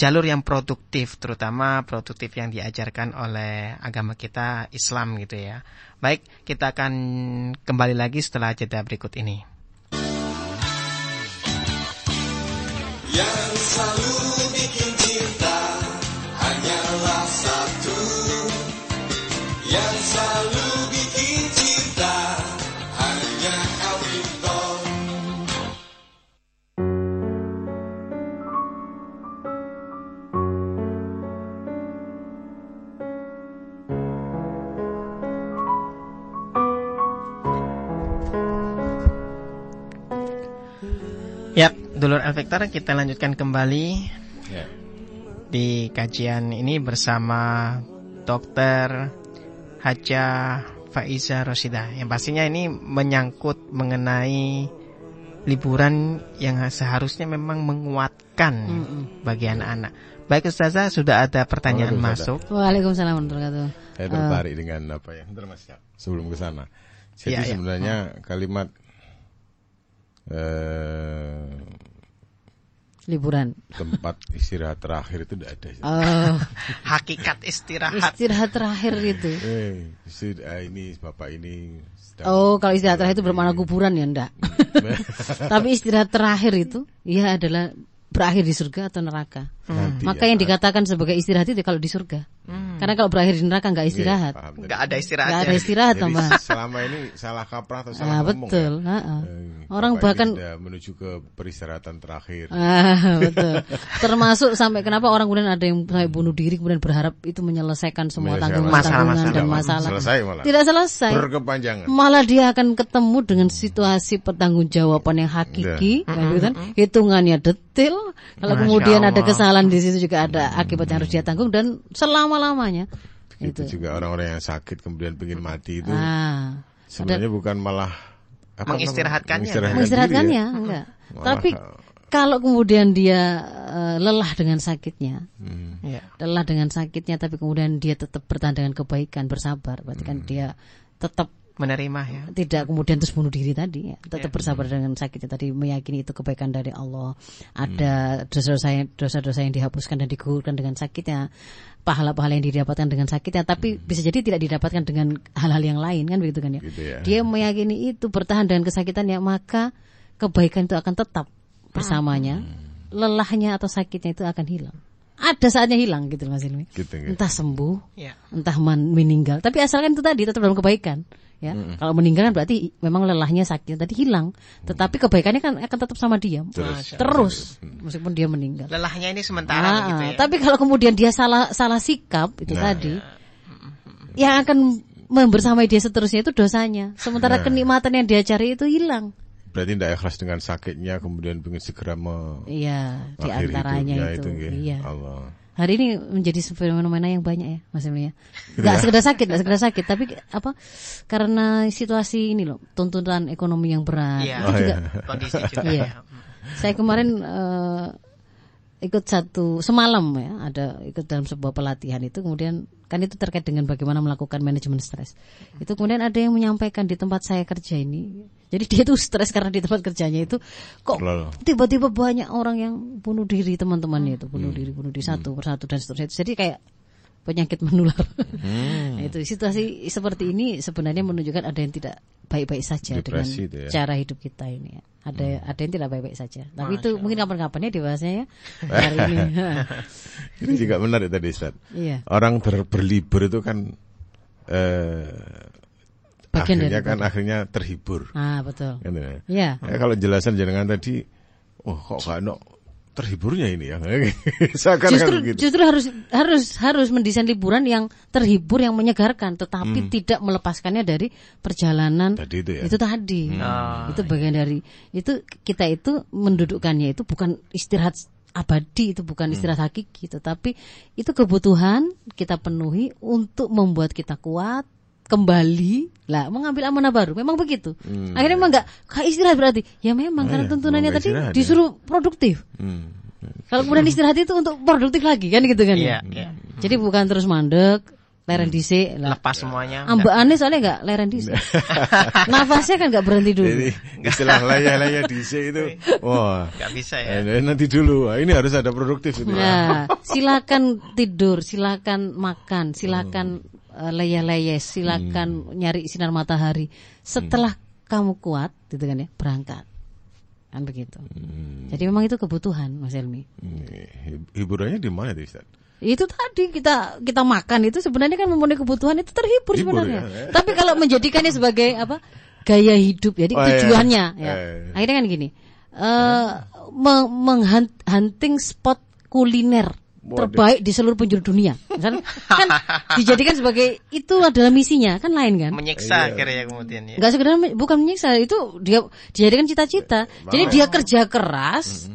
jalur yang produktif, terutama produktif yang diajarkan oleh agama kita Islam gitu ya. Baik, kita akan kembali lagi setelah jeda berikut ini. Yang selalu bikin cinta hanyalah satu Yang selalu Victor, kita lanjutkan kembali Ya. di kajian ini bersama Dokter Haja Faiza Rosida. Yang pastinya ini menyangkut mengenai liburan yang seharusnya memang menguatkan bagi anak-anak. Baik Ustazah, sudah ada pertanyaan masuk. Waalaikumsalam warahmatullahi wabarakatuh. Saya tertarik dengan apa ya? Bentar Mas, ya. sebelum ke sana. Jadi iya. sebenarnya kalimat eh, Liburan. tempat istirahat terakhir itu tidak ada. Oh, [LAUGHS] Hakikat istirahat. istirahat terakhir itu. Eh, istirahat ah, ini bapak ini Oh, kalau istirahat terakhir itu bermakna kuburan ya enggak. [LAUGHS] [LAUGHS] Tapi istirahat terakhir itu ya adalah berakhir di surga atau neraka. Nanti Maka ya. yang dikatakan sebagai istirahat itu kalau di surga. Karena kalau berakhir di neraka nggak istirahat. Paham tadi. Nggak ada Nggak istirahatnya. ada istirahat Jadi tambah. [LAUGHS] selama ini salah kaprah atau salah Ah, ngomong betul. ya? ha-ha. Eh, Orang bapak ini bahkan sudah menuju ke peristirahatan terakhir. Ah, [LAUGHS] betul. Termasuk sampai kenapa orang kemudian ada yang sampai bunuh diri kemudian berharap itu menyelesaikan semua Menyelesaikan tanggungan-tanggungan masalah-masalah. dan Tidak, masalah. Selesai malah. Tidak selesai. Berkepanjangan. Malah dia akan ketemu dengan situasi pertanggungjawaban yang hakiki, kan, gitu kan? hitungannya detil. Kalau Masya kemudian ada Allah. kesalahan di situ juga ada akibat yang harus dia tanggung dan selama lamanya. Itu Itu. juga orang-orang yang sakit kemudian pengen mati itu Ah, sebenarnya bukan malah apa Mengistirahatkannya. mengistirahatkan mengistirahatkannya ya. enggak. Malah, Tapi kalau kemudian dia eh, lelah dengan sakitnya, hmm, Ya. lelah dengan sakitnya tapi kemudian dia tetap bertahan dengan kebaikan bersabar berarti kan dia tetap Menerima ya. tidak kemudian terus bunuh diri tadi ya. tetap bersabar dengan sakitnya tadi meyakini itu kebaikan dari Allah. Ada dosa-dosa yang dosa-dosa yang dihapuskan dan digugurkan dengan sakitnya pahala-pahala yang didapatkan dengan sakitnya tapi bisa jadi tidak didapatkan dengan hal-hal yang lain kan begitu kan ya. Gitu ya. dia meyakini itu bertahan dengan kesakitannya maka kebaikan itu akan tetap bersamanya. Lelahnya atau sakitnya itu akan hilang. Ada saatnya hilang gitu Mas Ilmi. Gitu ya. entah sembuh Ya. entah man- meninggal. Tapi asalkan itu tadi tetap dalam kebaikan ya kalau meninggal kan berarti memang lelahnya sakit tadi hilang. Tetapi kebaikannya kan akan tetap sama dia. Terus. terus meskipun dia meninggal. Lelahnya ini sementara Ah, begitu ya. tapi kalau kemudian dia salah salah sikap itu Nah, tadi yang akan membersamai dia seterusnya itu dosanya. Sementara Nah. kenikmatan yang dia cari itu hilang. Berarti tidak ikhlas dengan sakitnya kemudian pengen segera me iya di antaranya hidupnya itu, nggih. iya. Allah. Hari ini menjadi fenomena yang banyak ya, Mas Emil ya. [LAUGHS] Gak sekedar sakit, gak sekedar sakit, tapi apa? Karena situasi ini loh, tuntutan ekonomi yang berat. Iya. Itu Oh, juga iya. Kondisi juga Iya. ya. Saya kemarin eh, ikut satu semalam ya ada ikut dalam sebuah pelatihan itu kemudian kan itu terkait dengan bagaimana melakukan manajemen stres itu kemudian ada yang menyampaikan di tempat saya kerja ini jadi dia tuh stres karena di tempat kerjanya itu kok tiba-tiba banyak orang yang bunuh diri teman-temannya itu Hmm. bunuh diri bunuh diri satu persatu dan seterusnya jadi kayak penyakit menular Hmm. Nah, itu situasi seperti ini sebenarnya menunjukkan ada yang tidak baik-baik saja dengan Depresi itu ya. cara hidup kita ini ya. ada ada yang tidak baik-baik saja tapi itu mungkin kapan-kapan ya dibahasnya ya [LAUGHS] hari ini [LAUGHS] Ini juga menarik tadi Ustaz. iya Orang ber- berlibur itu kan eh Bagian akhirnya dari kan akhirnya terhibur. ah betul Kan, ya. ya Ya, kalau jelasan jenengan tadi, oh kok gak ada terhiburnya ini ya. [LAUGHS] Justru gitu. justru harus harus harus mendesain liburan yang terhibur yang menyegarkan tetapi tidak melepaskannya dari perjalanan Tadi itu ya. itu tadi Ah, itu bagian dari itu kita itu mendudukkannya itu bukan istirahat abadi itu bukan istirahat hakiki tetapi itu kebutuhan kita penuhi untuk membuat kita kuat kembali lah mengambil amanah baru memang begitu akhirnya memang nggak kayak istirahat berarti ya memang karena iya, tuntunannya tadi istirahat ya. disuruh produktif Hmm. kalau kemudian istirahat itu untuk produktif lagi kan gitu kan Iya, ya iya. jadi bukan terus mandek leren dhisik lah Lepas semuanya. ambaannya soalnya nggak leren dhisik [LAUGHS] nafasnya kan nggak berhenti dulu Jadi istilah layah-layah DC itu, [LAUGHS] wah. Nggak bisa ya. eh, nanti dulu, Wah, ini harus ada produktif itu. Nah, [LAUGHS] silakan tidur, silakan makan, silakan eh, leyes-leyes, silakan nyari sinar matahari. Setelah kamu kuat, gitu kan ya, berangkat. Kan begitu. Jadi memang itu kebutuhan, Mas Elmi. Hmm, hib- Hiburannya di mana tuh Ustaz? Itu tadi kita kita makan itu sebenarnya kan memenuhi kebutuhan itu terhibur Hibur, sebenarnya. ya. Tapi kalau menjadikannya sebagai apa? gaya hidup. Jadi Oh, iya. tujuannya ya. Eh. Akhirnya kan gini. eh meng- menghunting spot kuliner terbaik di seluruh penjuru dunia. Misalnya, kan dijadikan sebagai itu adalah misinya, kan lain kan? Menyiksa akhirnya kemudian ya. Enggak sekedar bukan menyiksa itu dia dijadikan cita-cita. Jadi dia kerja keras,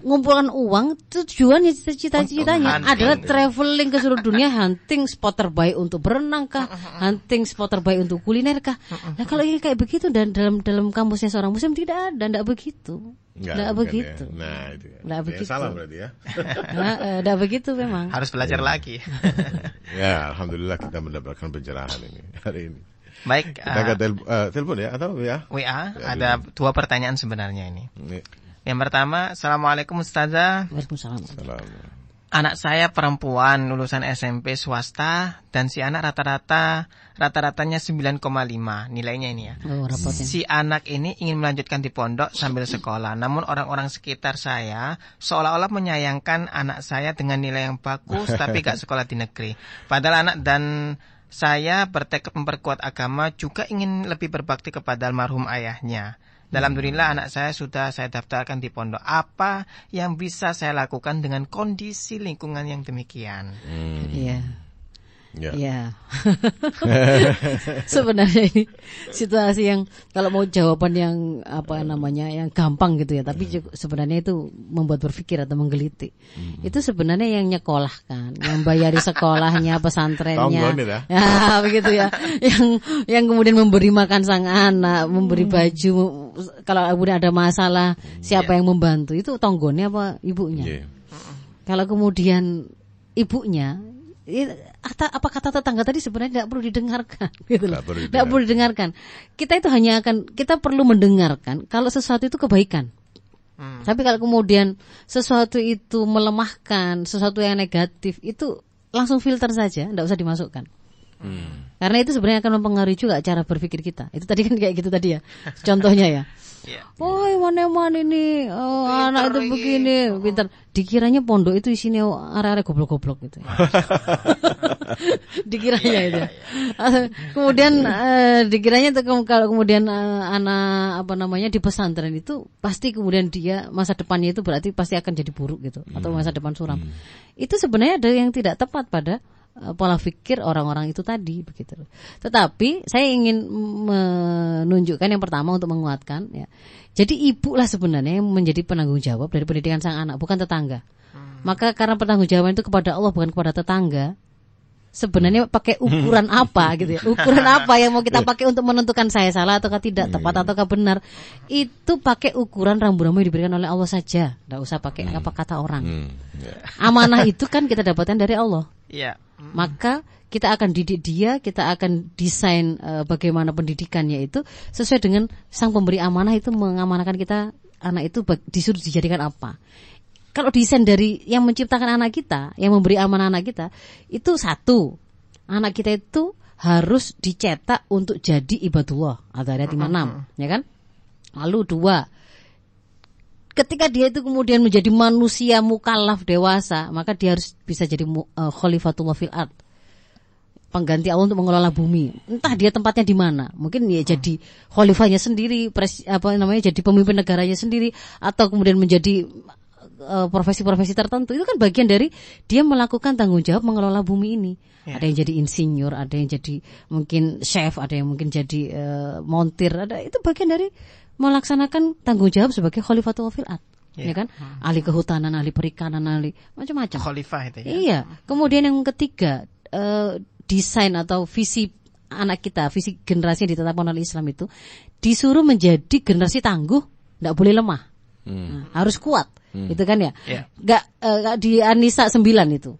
ngumpulkan uang, tujuannya cita-citanya Hunting. adalah traveling ke seluruh dunia, hunting spot terbaik untuk berenang kah, hunting spot terbaik untuk kuliner kah. Nah kalau ini kayak begitu dan dalam dalam kampusnya seorang muslim tidak ada, tidak begitu. Bukan begitu. ya. Nah, itu ya. Nggak Ya, begitu. salah berarti ya. [LAUGHS] Nah, eh, tidak begitu memang. Harus belajar lagi. [LAUGHS] ya, alhamdulillah kita mendapatkan pencerahan ini [LAUGHS] hari ini. Baik, Kita ke tel- eh, telepon ya atau ya? WA ada dua pertanyaan sebenarnya ini. Ini, Yang pertama, Assalamualaikum Ustazah. Waalaikumsalam. salam. Anak saya perempuan lulusan SMP swasta dan si anak rata-rata rata-ratanya 9,5 nilainya ini ya. Oh, rapotnya. Si anak ini ingin melanjutkan di pondok sambil sekolah. Namun orang-orang sekitar saya seolah-olah menyayangkan anak saya dengan nilai yang bagus [LAUGHS] tapi gak sekolah di negeri. Padahal anak dan saya bertekad memperkuat agama juga ingin lebih berbakti kepada almarhum ayahnya. Alhamdulillah anak saya sudah saya daftarkan di pondok. Apa yang bisa saya lakukan dengan kondisi lingkungan yang demikian? Iya. Ya. Iya. [LAUGHS] Sebenarnya ini situasi yang kalau mau jawaban yang apa namanya yang gampang gitu ya, tapi juga sebenarnya itu membuat berpikir atau menggelitik. Itu sebenarnya yang nyekolahkan, yang bayari sekolahnya, pesantrennya. Ya? Ya, [LAUGHS] begitu ya. Yang yang kemudian memberi makan sang anak, memberi baju kalau kemudian ada masalah, siapa yang membantu? Itu tonggonnya apa ibunya? Iya. Kalau kemudian ibunya, i- ata- apa kata tetangga tadi sebenarnya tidak perlu didengarkan, [LAUGHS] gitu loh. Nggak perlu Tidak perlu didengarkan. Kita itu hanya akan kita perlu mendengarkan kalau sesuatu itu kebaikan. Hmm. Tapi kalau kemudian sesuatu itu melemahkan, sesuatu yang negatif itu langsung filter saja, tidak usah dimasukkan. Karena itu sebenarnya akan mempengaruhi juga cara berpikir kita. Itu tadi kan kayak gitu tadi ya, contohnya ya. [LAUGHS] Iya. Woi mana-mana ini oh, anak itu begini pintar. Dikiranya pondok itu isinya area-area goblok-goblok gitu. [LAUGHS] dikiranya itu. [LAUGHS] kemudian eh, dikiranya kem- kalau kemudian eh, anak apa namanya di pesantren itu pasti kemudian dia masa depannya itu berarti pasti akan jadi buruk gitu atau masa depan suram. Itu sebenarnya ada yang tidak tepat pada eh, pola pikir orang-orang itu tadi begitu. Tetapi saya ingin menunjukkan yang pertama untuk menguatkan ya. Jadi ibu lah sebenarnya yang menjadi penanggung jawab dari pendidikan sang anak bukan tetangga. Maka karena penanggung jawaban itu kepada Allah bukan kepada tetangga, sebenarnya pakai ukuran [LAUGHS] apa gitu ya? Ukuran apa yang mau kita pakai untuk menentukan saya salah ataukah tidak tepat ataukah benar? Itu pakai ukuran rambu-rambu yang diberikan oleh Allah saja. Tidak usah pakai apa kata orang. Hmm, ya. amanah itu kan kita dapatkan dari Allah. Iya. maka kita akan didik dia, kita akan desain eh, bagaimana pendidikannya itu sesuai dengan sang pemberi amanah itu mengamanahkan kita anak itu disuruh dijadikan apa. Kalau desain dari yang menciptakan anak kita, yang memberi amanah anak kita, itu satu, anak kita itu harus dicetak untuk jadi ibadullah. Ada ayat 56, ya kan? Lalu dua, ketika dia itu kemudian menjadi manusia mukallaf dewasa, maka dia harus bisa jadi eh, khalifatullah fil ard. Pengganti Allah untuk mengelola bumi. Entah dia tempatnya di mana. Mungkin ya jadi khalifahnya sendiri, pres, apa namanya jadi pemimpin negaranya sendiri atau kemudian menjadi profesi-profesi tertentu. Itu kan bagian dari dia melakukan tanggung jawab mengelola bumi ini. Ada yang jadi insinyur, ada yang jadi mungkin chef, ada yang mungkin jadi eh, montir, ada itu bagian dari melaksanakan tanggung jawab sebagai khalifatul fil ard. Ya kan? Ahli kehutanan, ahli perikanan, ahli macam-macam. Khalifah itu ya. Iya. Kemudian yang ketiga, eh, desain atau visi anak kita, visi generasi yang ditetapkan oleh Islam itu disuruh menjadi generasi tangguh, tidak boleh lemah, Nah, harus kuat, itu kan ya. Nggak, eh, nggak di Anisa 9 itu,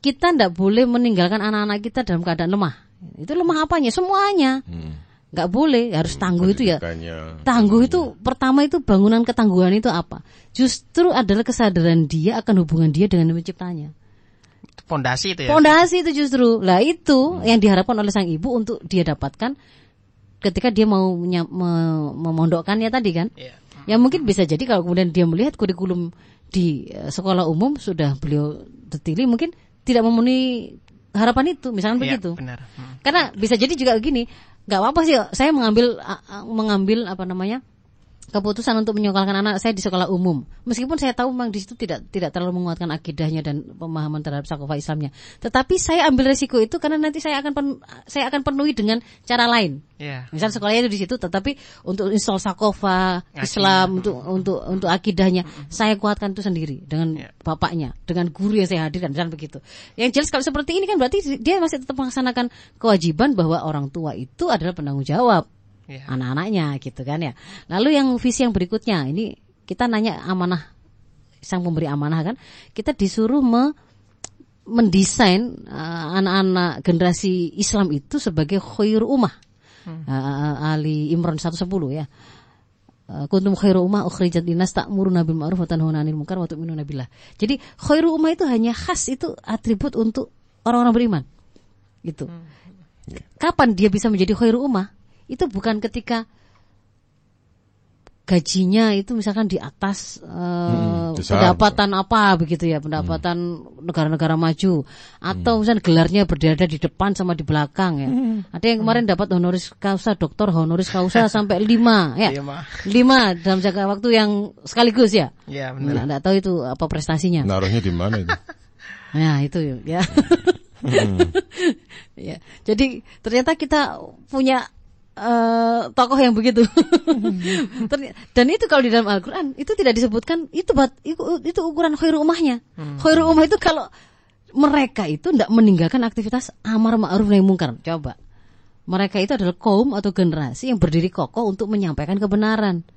kita tidak boleh meninggalkan anak-anak kita dalam keadaan lemah. Itu lemah apanya? Semuanya. Nggak boleh, harus tangguh itu ya. Tangguh itu pertama itu bangunan ketangguhan itu apa? Justru adalah kesadaran dia akan hubungan dia dengan penciptanya. Pondasi itu ya. Pondasi itu justru. Lah itu yang diharapkan oleh sang ibu untuk dia dapatkan ketika dia mau me- memondokkannya tadi kan. Iya. Ya mungkin bisa jadi kalau kemudian dia melihat kurikulum di eh, sekolah umum sudah beliau detili mungkin tidak memenuhi harapan itu, misalnya Iya, begitu. benar. Hmm. Karena bisa jadi juga gini, nggak apa-apa sih saya mengambil a- a- mengambil apa namanya keputusan untuk menyekolahkan anak saya di sekolah umum. Meskipun saya tahu memang di situ tidak tidak terlalu menguatkan akidahnya dan pemahaman terhadap sakofa Islamnya. Tetapi saya ambil resiko itu karena nanti saya akan pen- saya akan penuhi dengan cara lain. Iya. Misal sekolahnya itu di situ, tetapi untuk install sakofa. Islam untuk untuk untuk akidahnya saya kuatkan itu sendiri dengan Ya. bapaknya, dengan guru yang saya hadirkan dan begitu. Yang jelas kalau seperti ini kan berarti dia masih tetap melaksanakan kewajiban bahwa orang tua itu adalah penanggung jawab Iya. anak-anaknya gitu kan ya. Lalu yang visi yang berikutnya ini kita nanya amanah sang pemberi amanah kan, kita disuruh me- mendesain uh, anak-anak generasi Islam itu sebagai khair ummah. Uh, Ali Imran 110 ya. Kuntum khairu ummah ukhrijat linnas ta'muruna bil ma'ruf wa tanhauna 'anil munkar wa tu'minuna billah. Jadi khairu ummah itu hanya khas itu atribut untuk orang-orang beriman. Gitu. Kapan dia bisa menjadi khairu ummah? Itu bukan ketika gajinya itu misalkan di atas eh, besar. pendapatan apa begitu ya pendapatan negara-negara maju atau misalnya gelarnya berada di depan sama di belakang ya ada yang kemarin dapat honoris causa doktor honoris causa [LAUGHS] sampai lima ya Lima. lima dalam jangka waktu yang sekaligus ya Iya, benar. nggak nggak tahu itu apa prestasinya Naruhnya di mana itu? [LAUGHS] Nah itu ya. [LAUGHS] ya. Jadi ternyata kita punya eh, tokoh yang begitu. [LAUGHS] Dan itu kalau di dalam Al-Quran itu tidak disebutkan itu bat, itu, ukuran khairu umahnya. Khairu umah itu kalau mereka itu tidak meninggalkan aktivitas amar ma'ruf nahi mungkar. Coba. Mereka itu adalah kaum atau generasi yang berdiri kokoh untuk menyampaikan kebenaran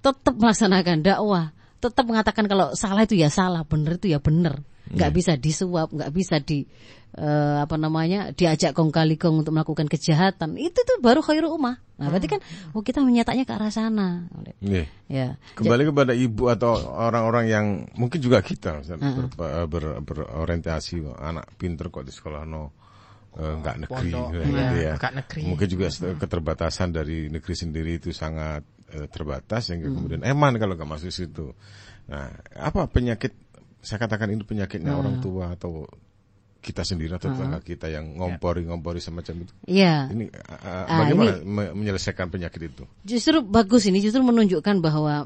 tetap melaksanakan dakwah, tetap mengatakan kalau salah itu ya salah, benar itu ya benar. Nggak bisa disuap, nggak bisa di eh, apa namanya diajak kong kali kong untuk melakukan kejahatan. Itu tuh baru khairu ummah. Nah, berarti kan oh kita menyatanya ke arah sana. Nih. Ya. Kembali kepada ibu atau orang-orang yang mungkin juga kita misalnya, ber- ber- berorientasi anak pinter kok di sekolah no eh, nggak negeri Pondok, gitu iya, ya. nggak negeri. Mungkin juga se- keterbatasan dari negeri sendiri itu sangat eh, terbatas sehingga kemudian eman kalau nggak masuk situ. Nah, apa penyakit saya katakan ini penyakitnya orang tua atau kita sendiri atau tetangga kita yang ngompori-ngompori semacam itu. Iya. Ini uh, Ah, bagaimana me- menyelesaikan penyakit itu? Justru bagus ini justru menunjukkan bahwa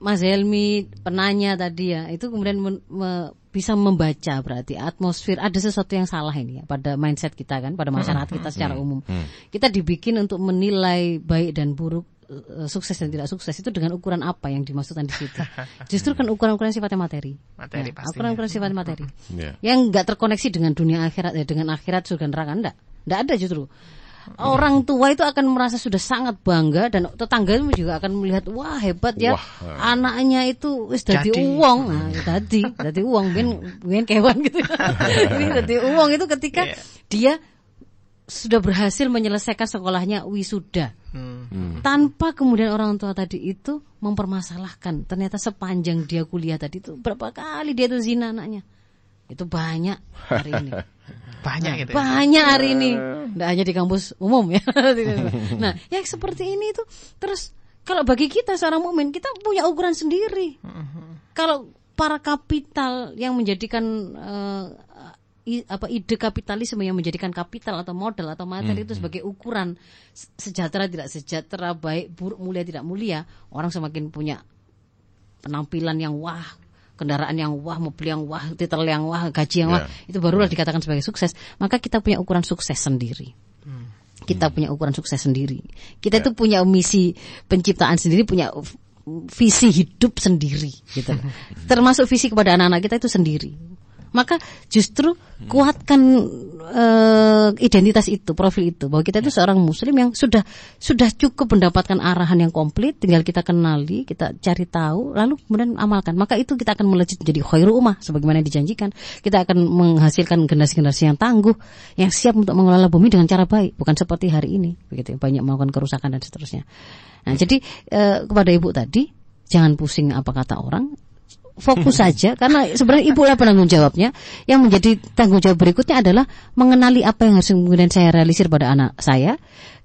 Mas Helmi penanya tadi ya itu kemudian men- me- bisa membaca berarti atmosfer ada sesuatu yang salah ini ya pada mindset kita kan pada masyarakat kita secara umum kita dibikin untuk menilai baik dan buruk eh, sukses dan tidak sukses itu dengan ukuran apa yang dimaksudkan di situ. [LAUGHS] Justru kan ukuran-ukuran sifatnya materi. Materi Ya, pastinya. ukuran-ukuran sifatnya materi. Ya. Yang nggak terkoneksi dengan dunia akhirat ya dengan akhirat surga neraka enggak. Enggak ada justru. Orang tua itu akan merasa sudah sangat bangga dan tetangga juga akan melihat wah hebat ya Wah. anaknya itu wis dadi uang nah dadi dadi uang ben ben kewan gitu [LAUGHS] ini dadi uang itu ketika Iya. dia sudah berhasil menyelesaikan sekolahnya wisuda Hmm. tanpa kemudian orang tua tadi itu mempermasalahkan ternyata sepanjang dia kuliah tadi itu berapa kali dia tuh zina anaknya itu banyak hari ini [LAUGHS] Banyak gitu. ya. banyak hari ini tidak hanya di kampus umum ya [LAUGHS] nah yang seperti ini itu terus kalau bagi kita seorang mukmin kita punya ukuran sendiri kalau para kapital yang menjadikan eh, i- apa ide kapitalisme yang menjadikan kapital atau modal atau materi itu sebagai ukuran se- sejahtera tidak sejahtera baik buruk mulia tidak mulia orang semakin punya penampilan yang wah kendaraan yang wah mobil yang wah titel yang wah gaji yang wah itu barulah dikatakan sebagai sukses. Maka kita punya ukuran sukses sendiri. Kita punya ukuran sukses sendiri. Kita itu punya misi penciptaan sendiri punya visi hidup sendiri gitu. [LAUGHS] Termasuk visi kepada anak-anak kita itu sendiri maka justru kuatkan eh, identitas itu profil itu. Bahwa kita itu seorang muslim yang sudah sudah cukup mendapatkan arahan yang komplit tinggal kita kenali kita cari tahu lalu kemudian amalkan. Maka itu kita akan melejit menjadi khairu ummah sebagaimana dijanjikan. Kita akan menghasilkan generasi-generasi yang tangguh yang siap untuk mengelola bumi dengan cara baik bukan seperti hari ini begitu banyak melakukan kerusakan dan seterusnya. Nah jadi eh, kepada ibu tadi jangan pusing apa kata orang fokus saja karena sebenarnya ibu lah penanggung jawabnya yang menjadi tanggung jawab berikutnya adalah mengenali apa yang harus kemudian saya realisir pada anak saya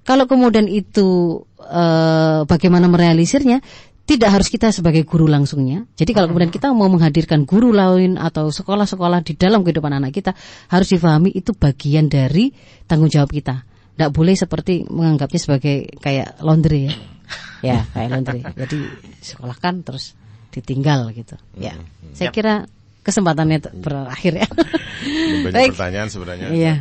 kalau kemudian itu eh, bagaimana merealisirnya tidak harus kita sebagai guru langsungnya. Jadi kalau kemudian kita mau menghadirkan guru lain atau sekolah-sekolah di dalam kehidupan anak kita harus difahami itu bagian dari tanggung jawab kita. Tidak boleh seperti menganggapnya sebagai kayak laundry ya. Ya, kayak laundry. Jadi sekolahkan terus ditinggal gitu. Ya. Saya kira kesempatannya t- berakhir ya. [LAUGHS] Banyak Baik. pertanyaan sebenarnya. Iya.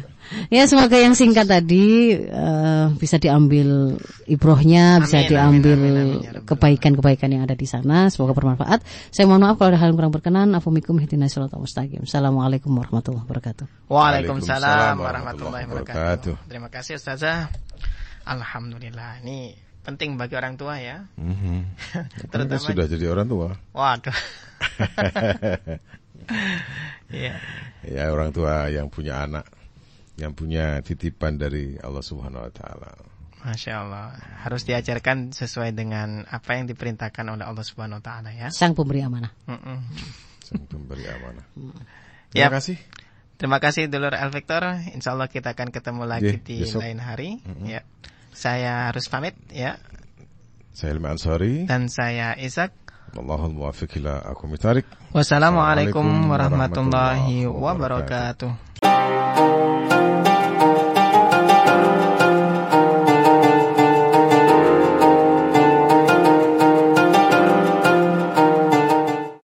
Ya semoga yang singkat tadi eh, bisa diambil ibrohnya, bisa Amin, diambil amin, amin, ya kebaikan-kebaikan yang ada di sana. Semoga bermanfaat. Saya mohon maaf kalau ada hal yang kurang berkenan. Afumikum ihdinas siratal mustaqim. Assalamualaikum warahmatullahi wabarakatuh. Waalaikumsalam warahmatullahi warahmatullahi wabarakatuh. Terima kasih Ustazah. Alhamdulillah. Ini penting bagi orang tua ya. Mhm. [LAUGHS] Kan Terutama sudah jadi orang tua. Waduh. [LAUGHS] Iya. Ya orang tua yang punya anak, yang punya titipan dari Allah Subhanahu Wa Taala. Masya Allah. Harus diajarkan sesuai dengan apa yang diperintahkan oleh Allah Subhanahu wa taala ya. Sang pemberi amanah. Mm-mm. Sang pemberi amanah. Yap. Terima kasih. Terima kasih dulur Al Victor. Insya Allah kita akan ketemu lagi Iya, di besok. lain hari. Ya. Saya harus pamit ya. Saya Ilmi Ansari. Dan saya Ishak. Allahul muwaffiq ila thariq. Wassalamualaikum Assalamualaikum warahmatullahi warahmatullahi wabarakatuh.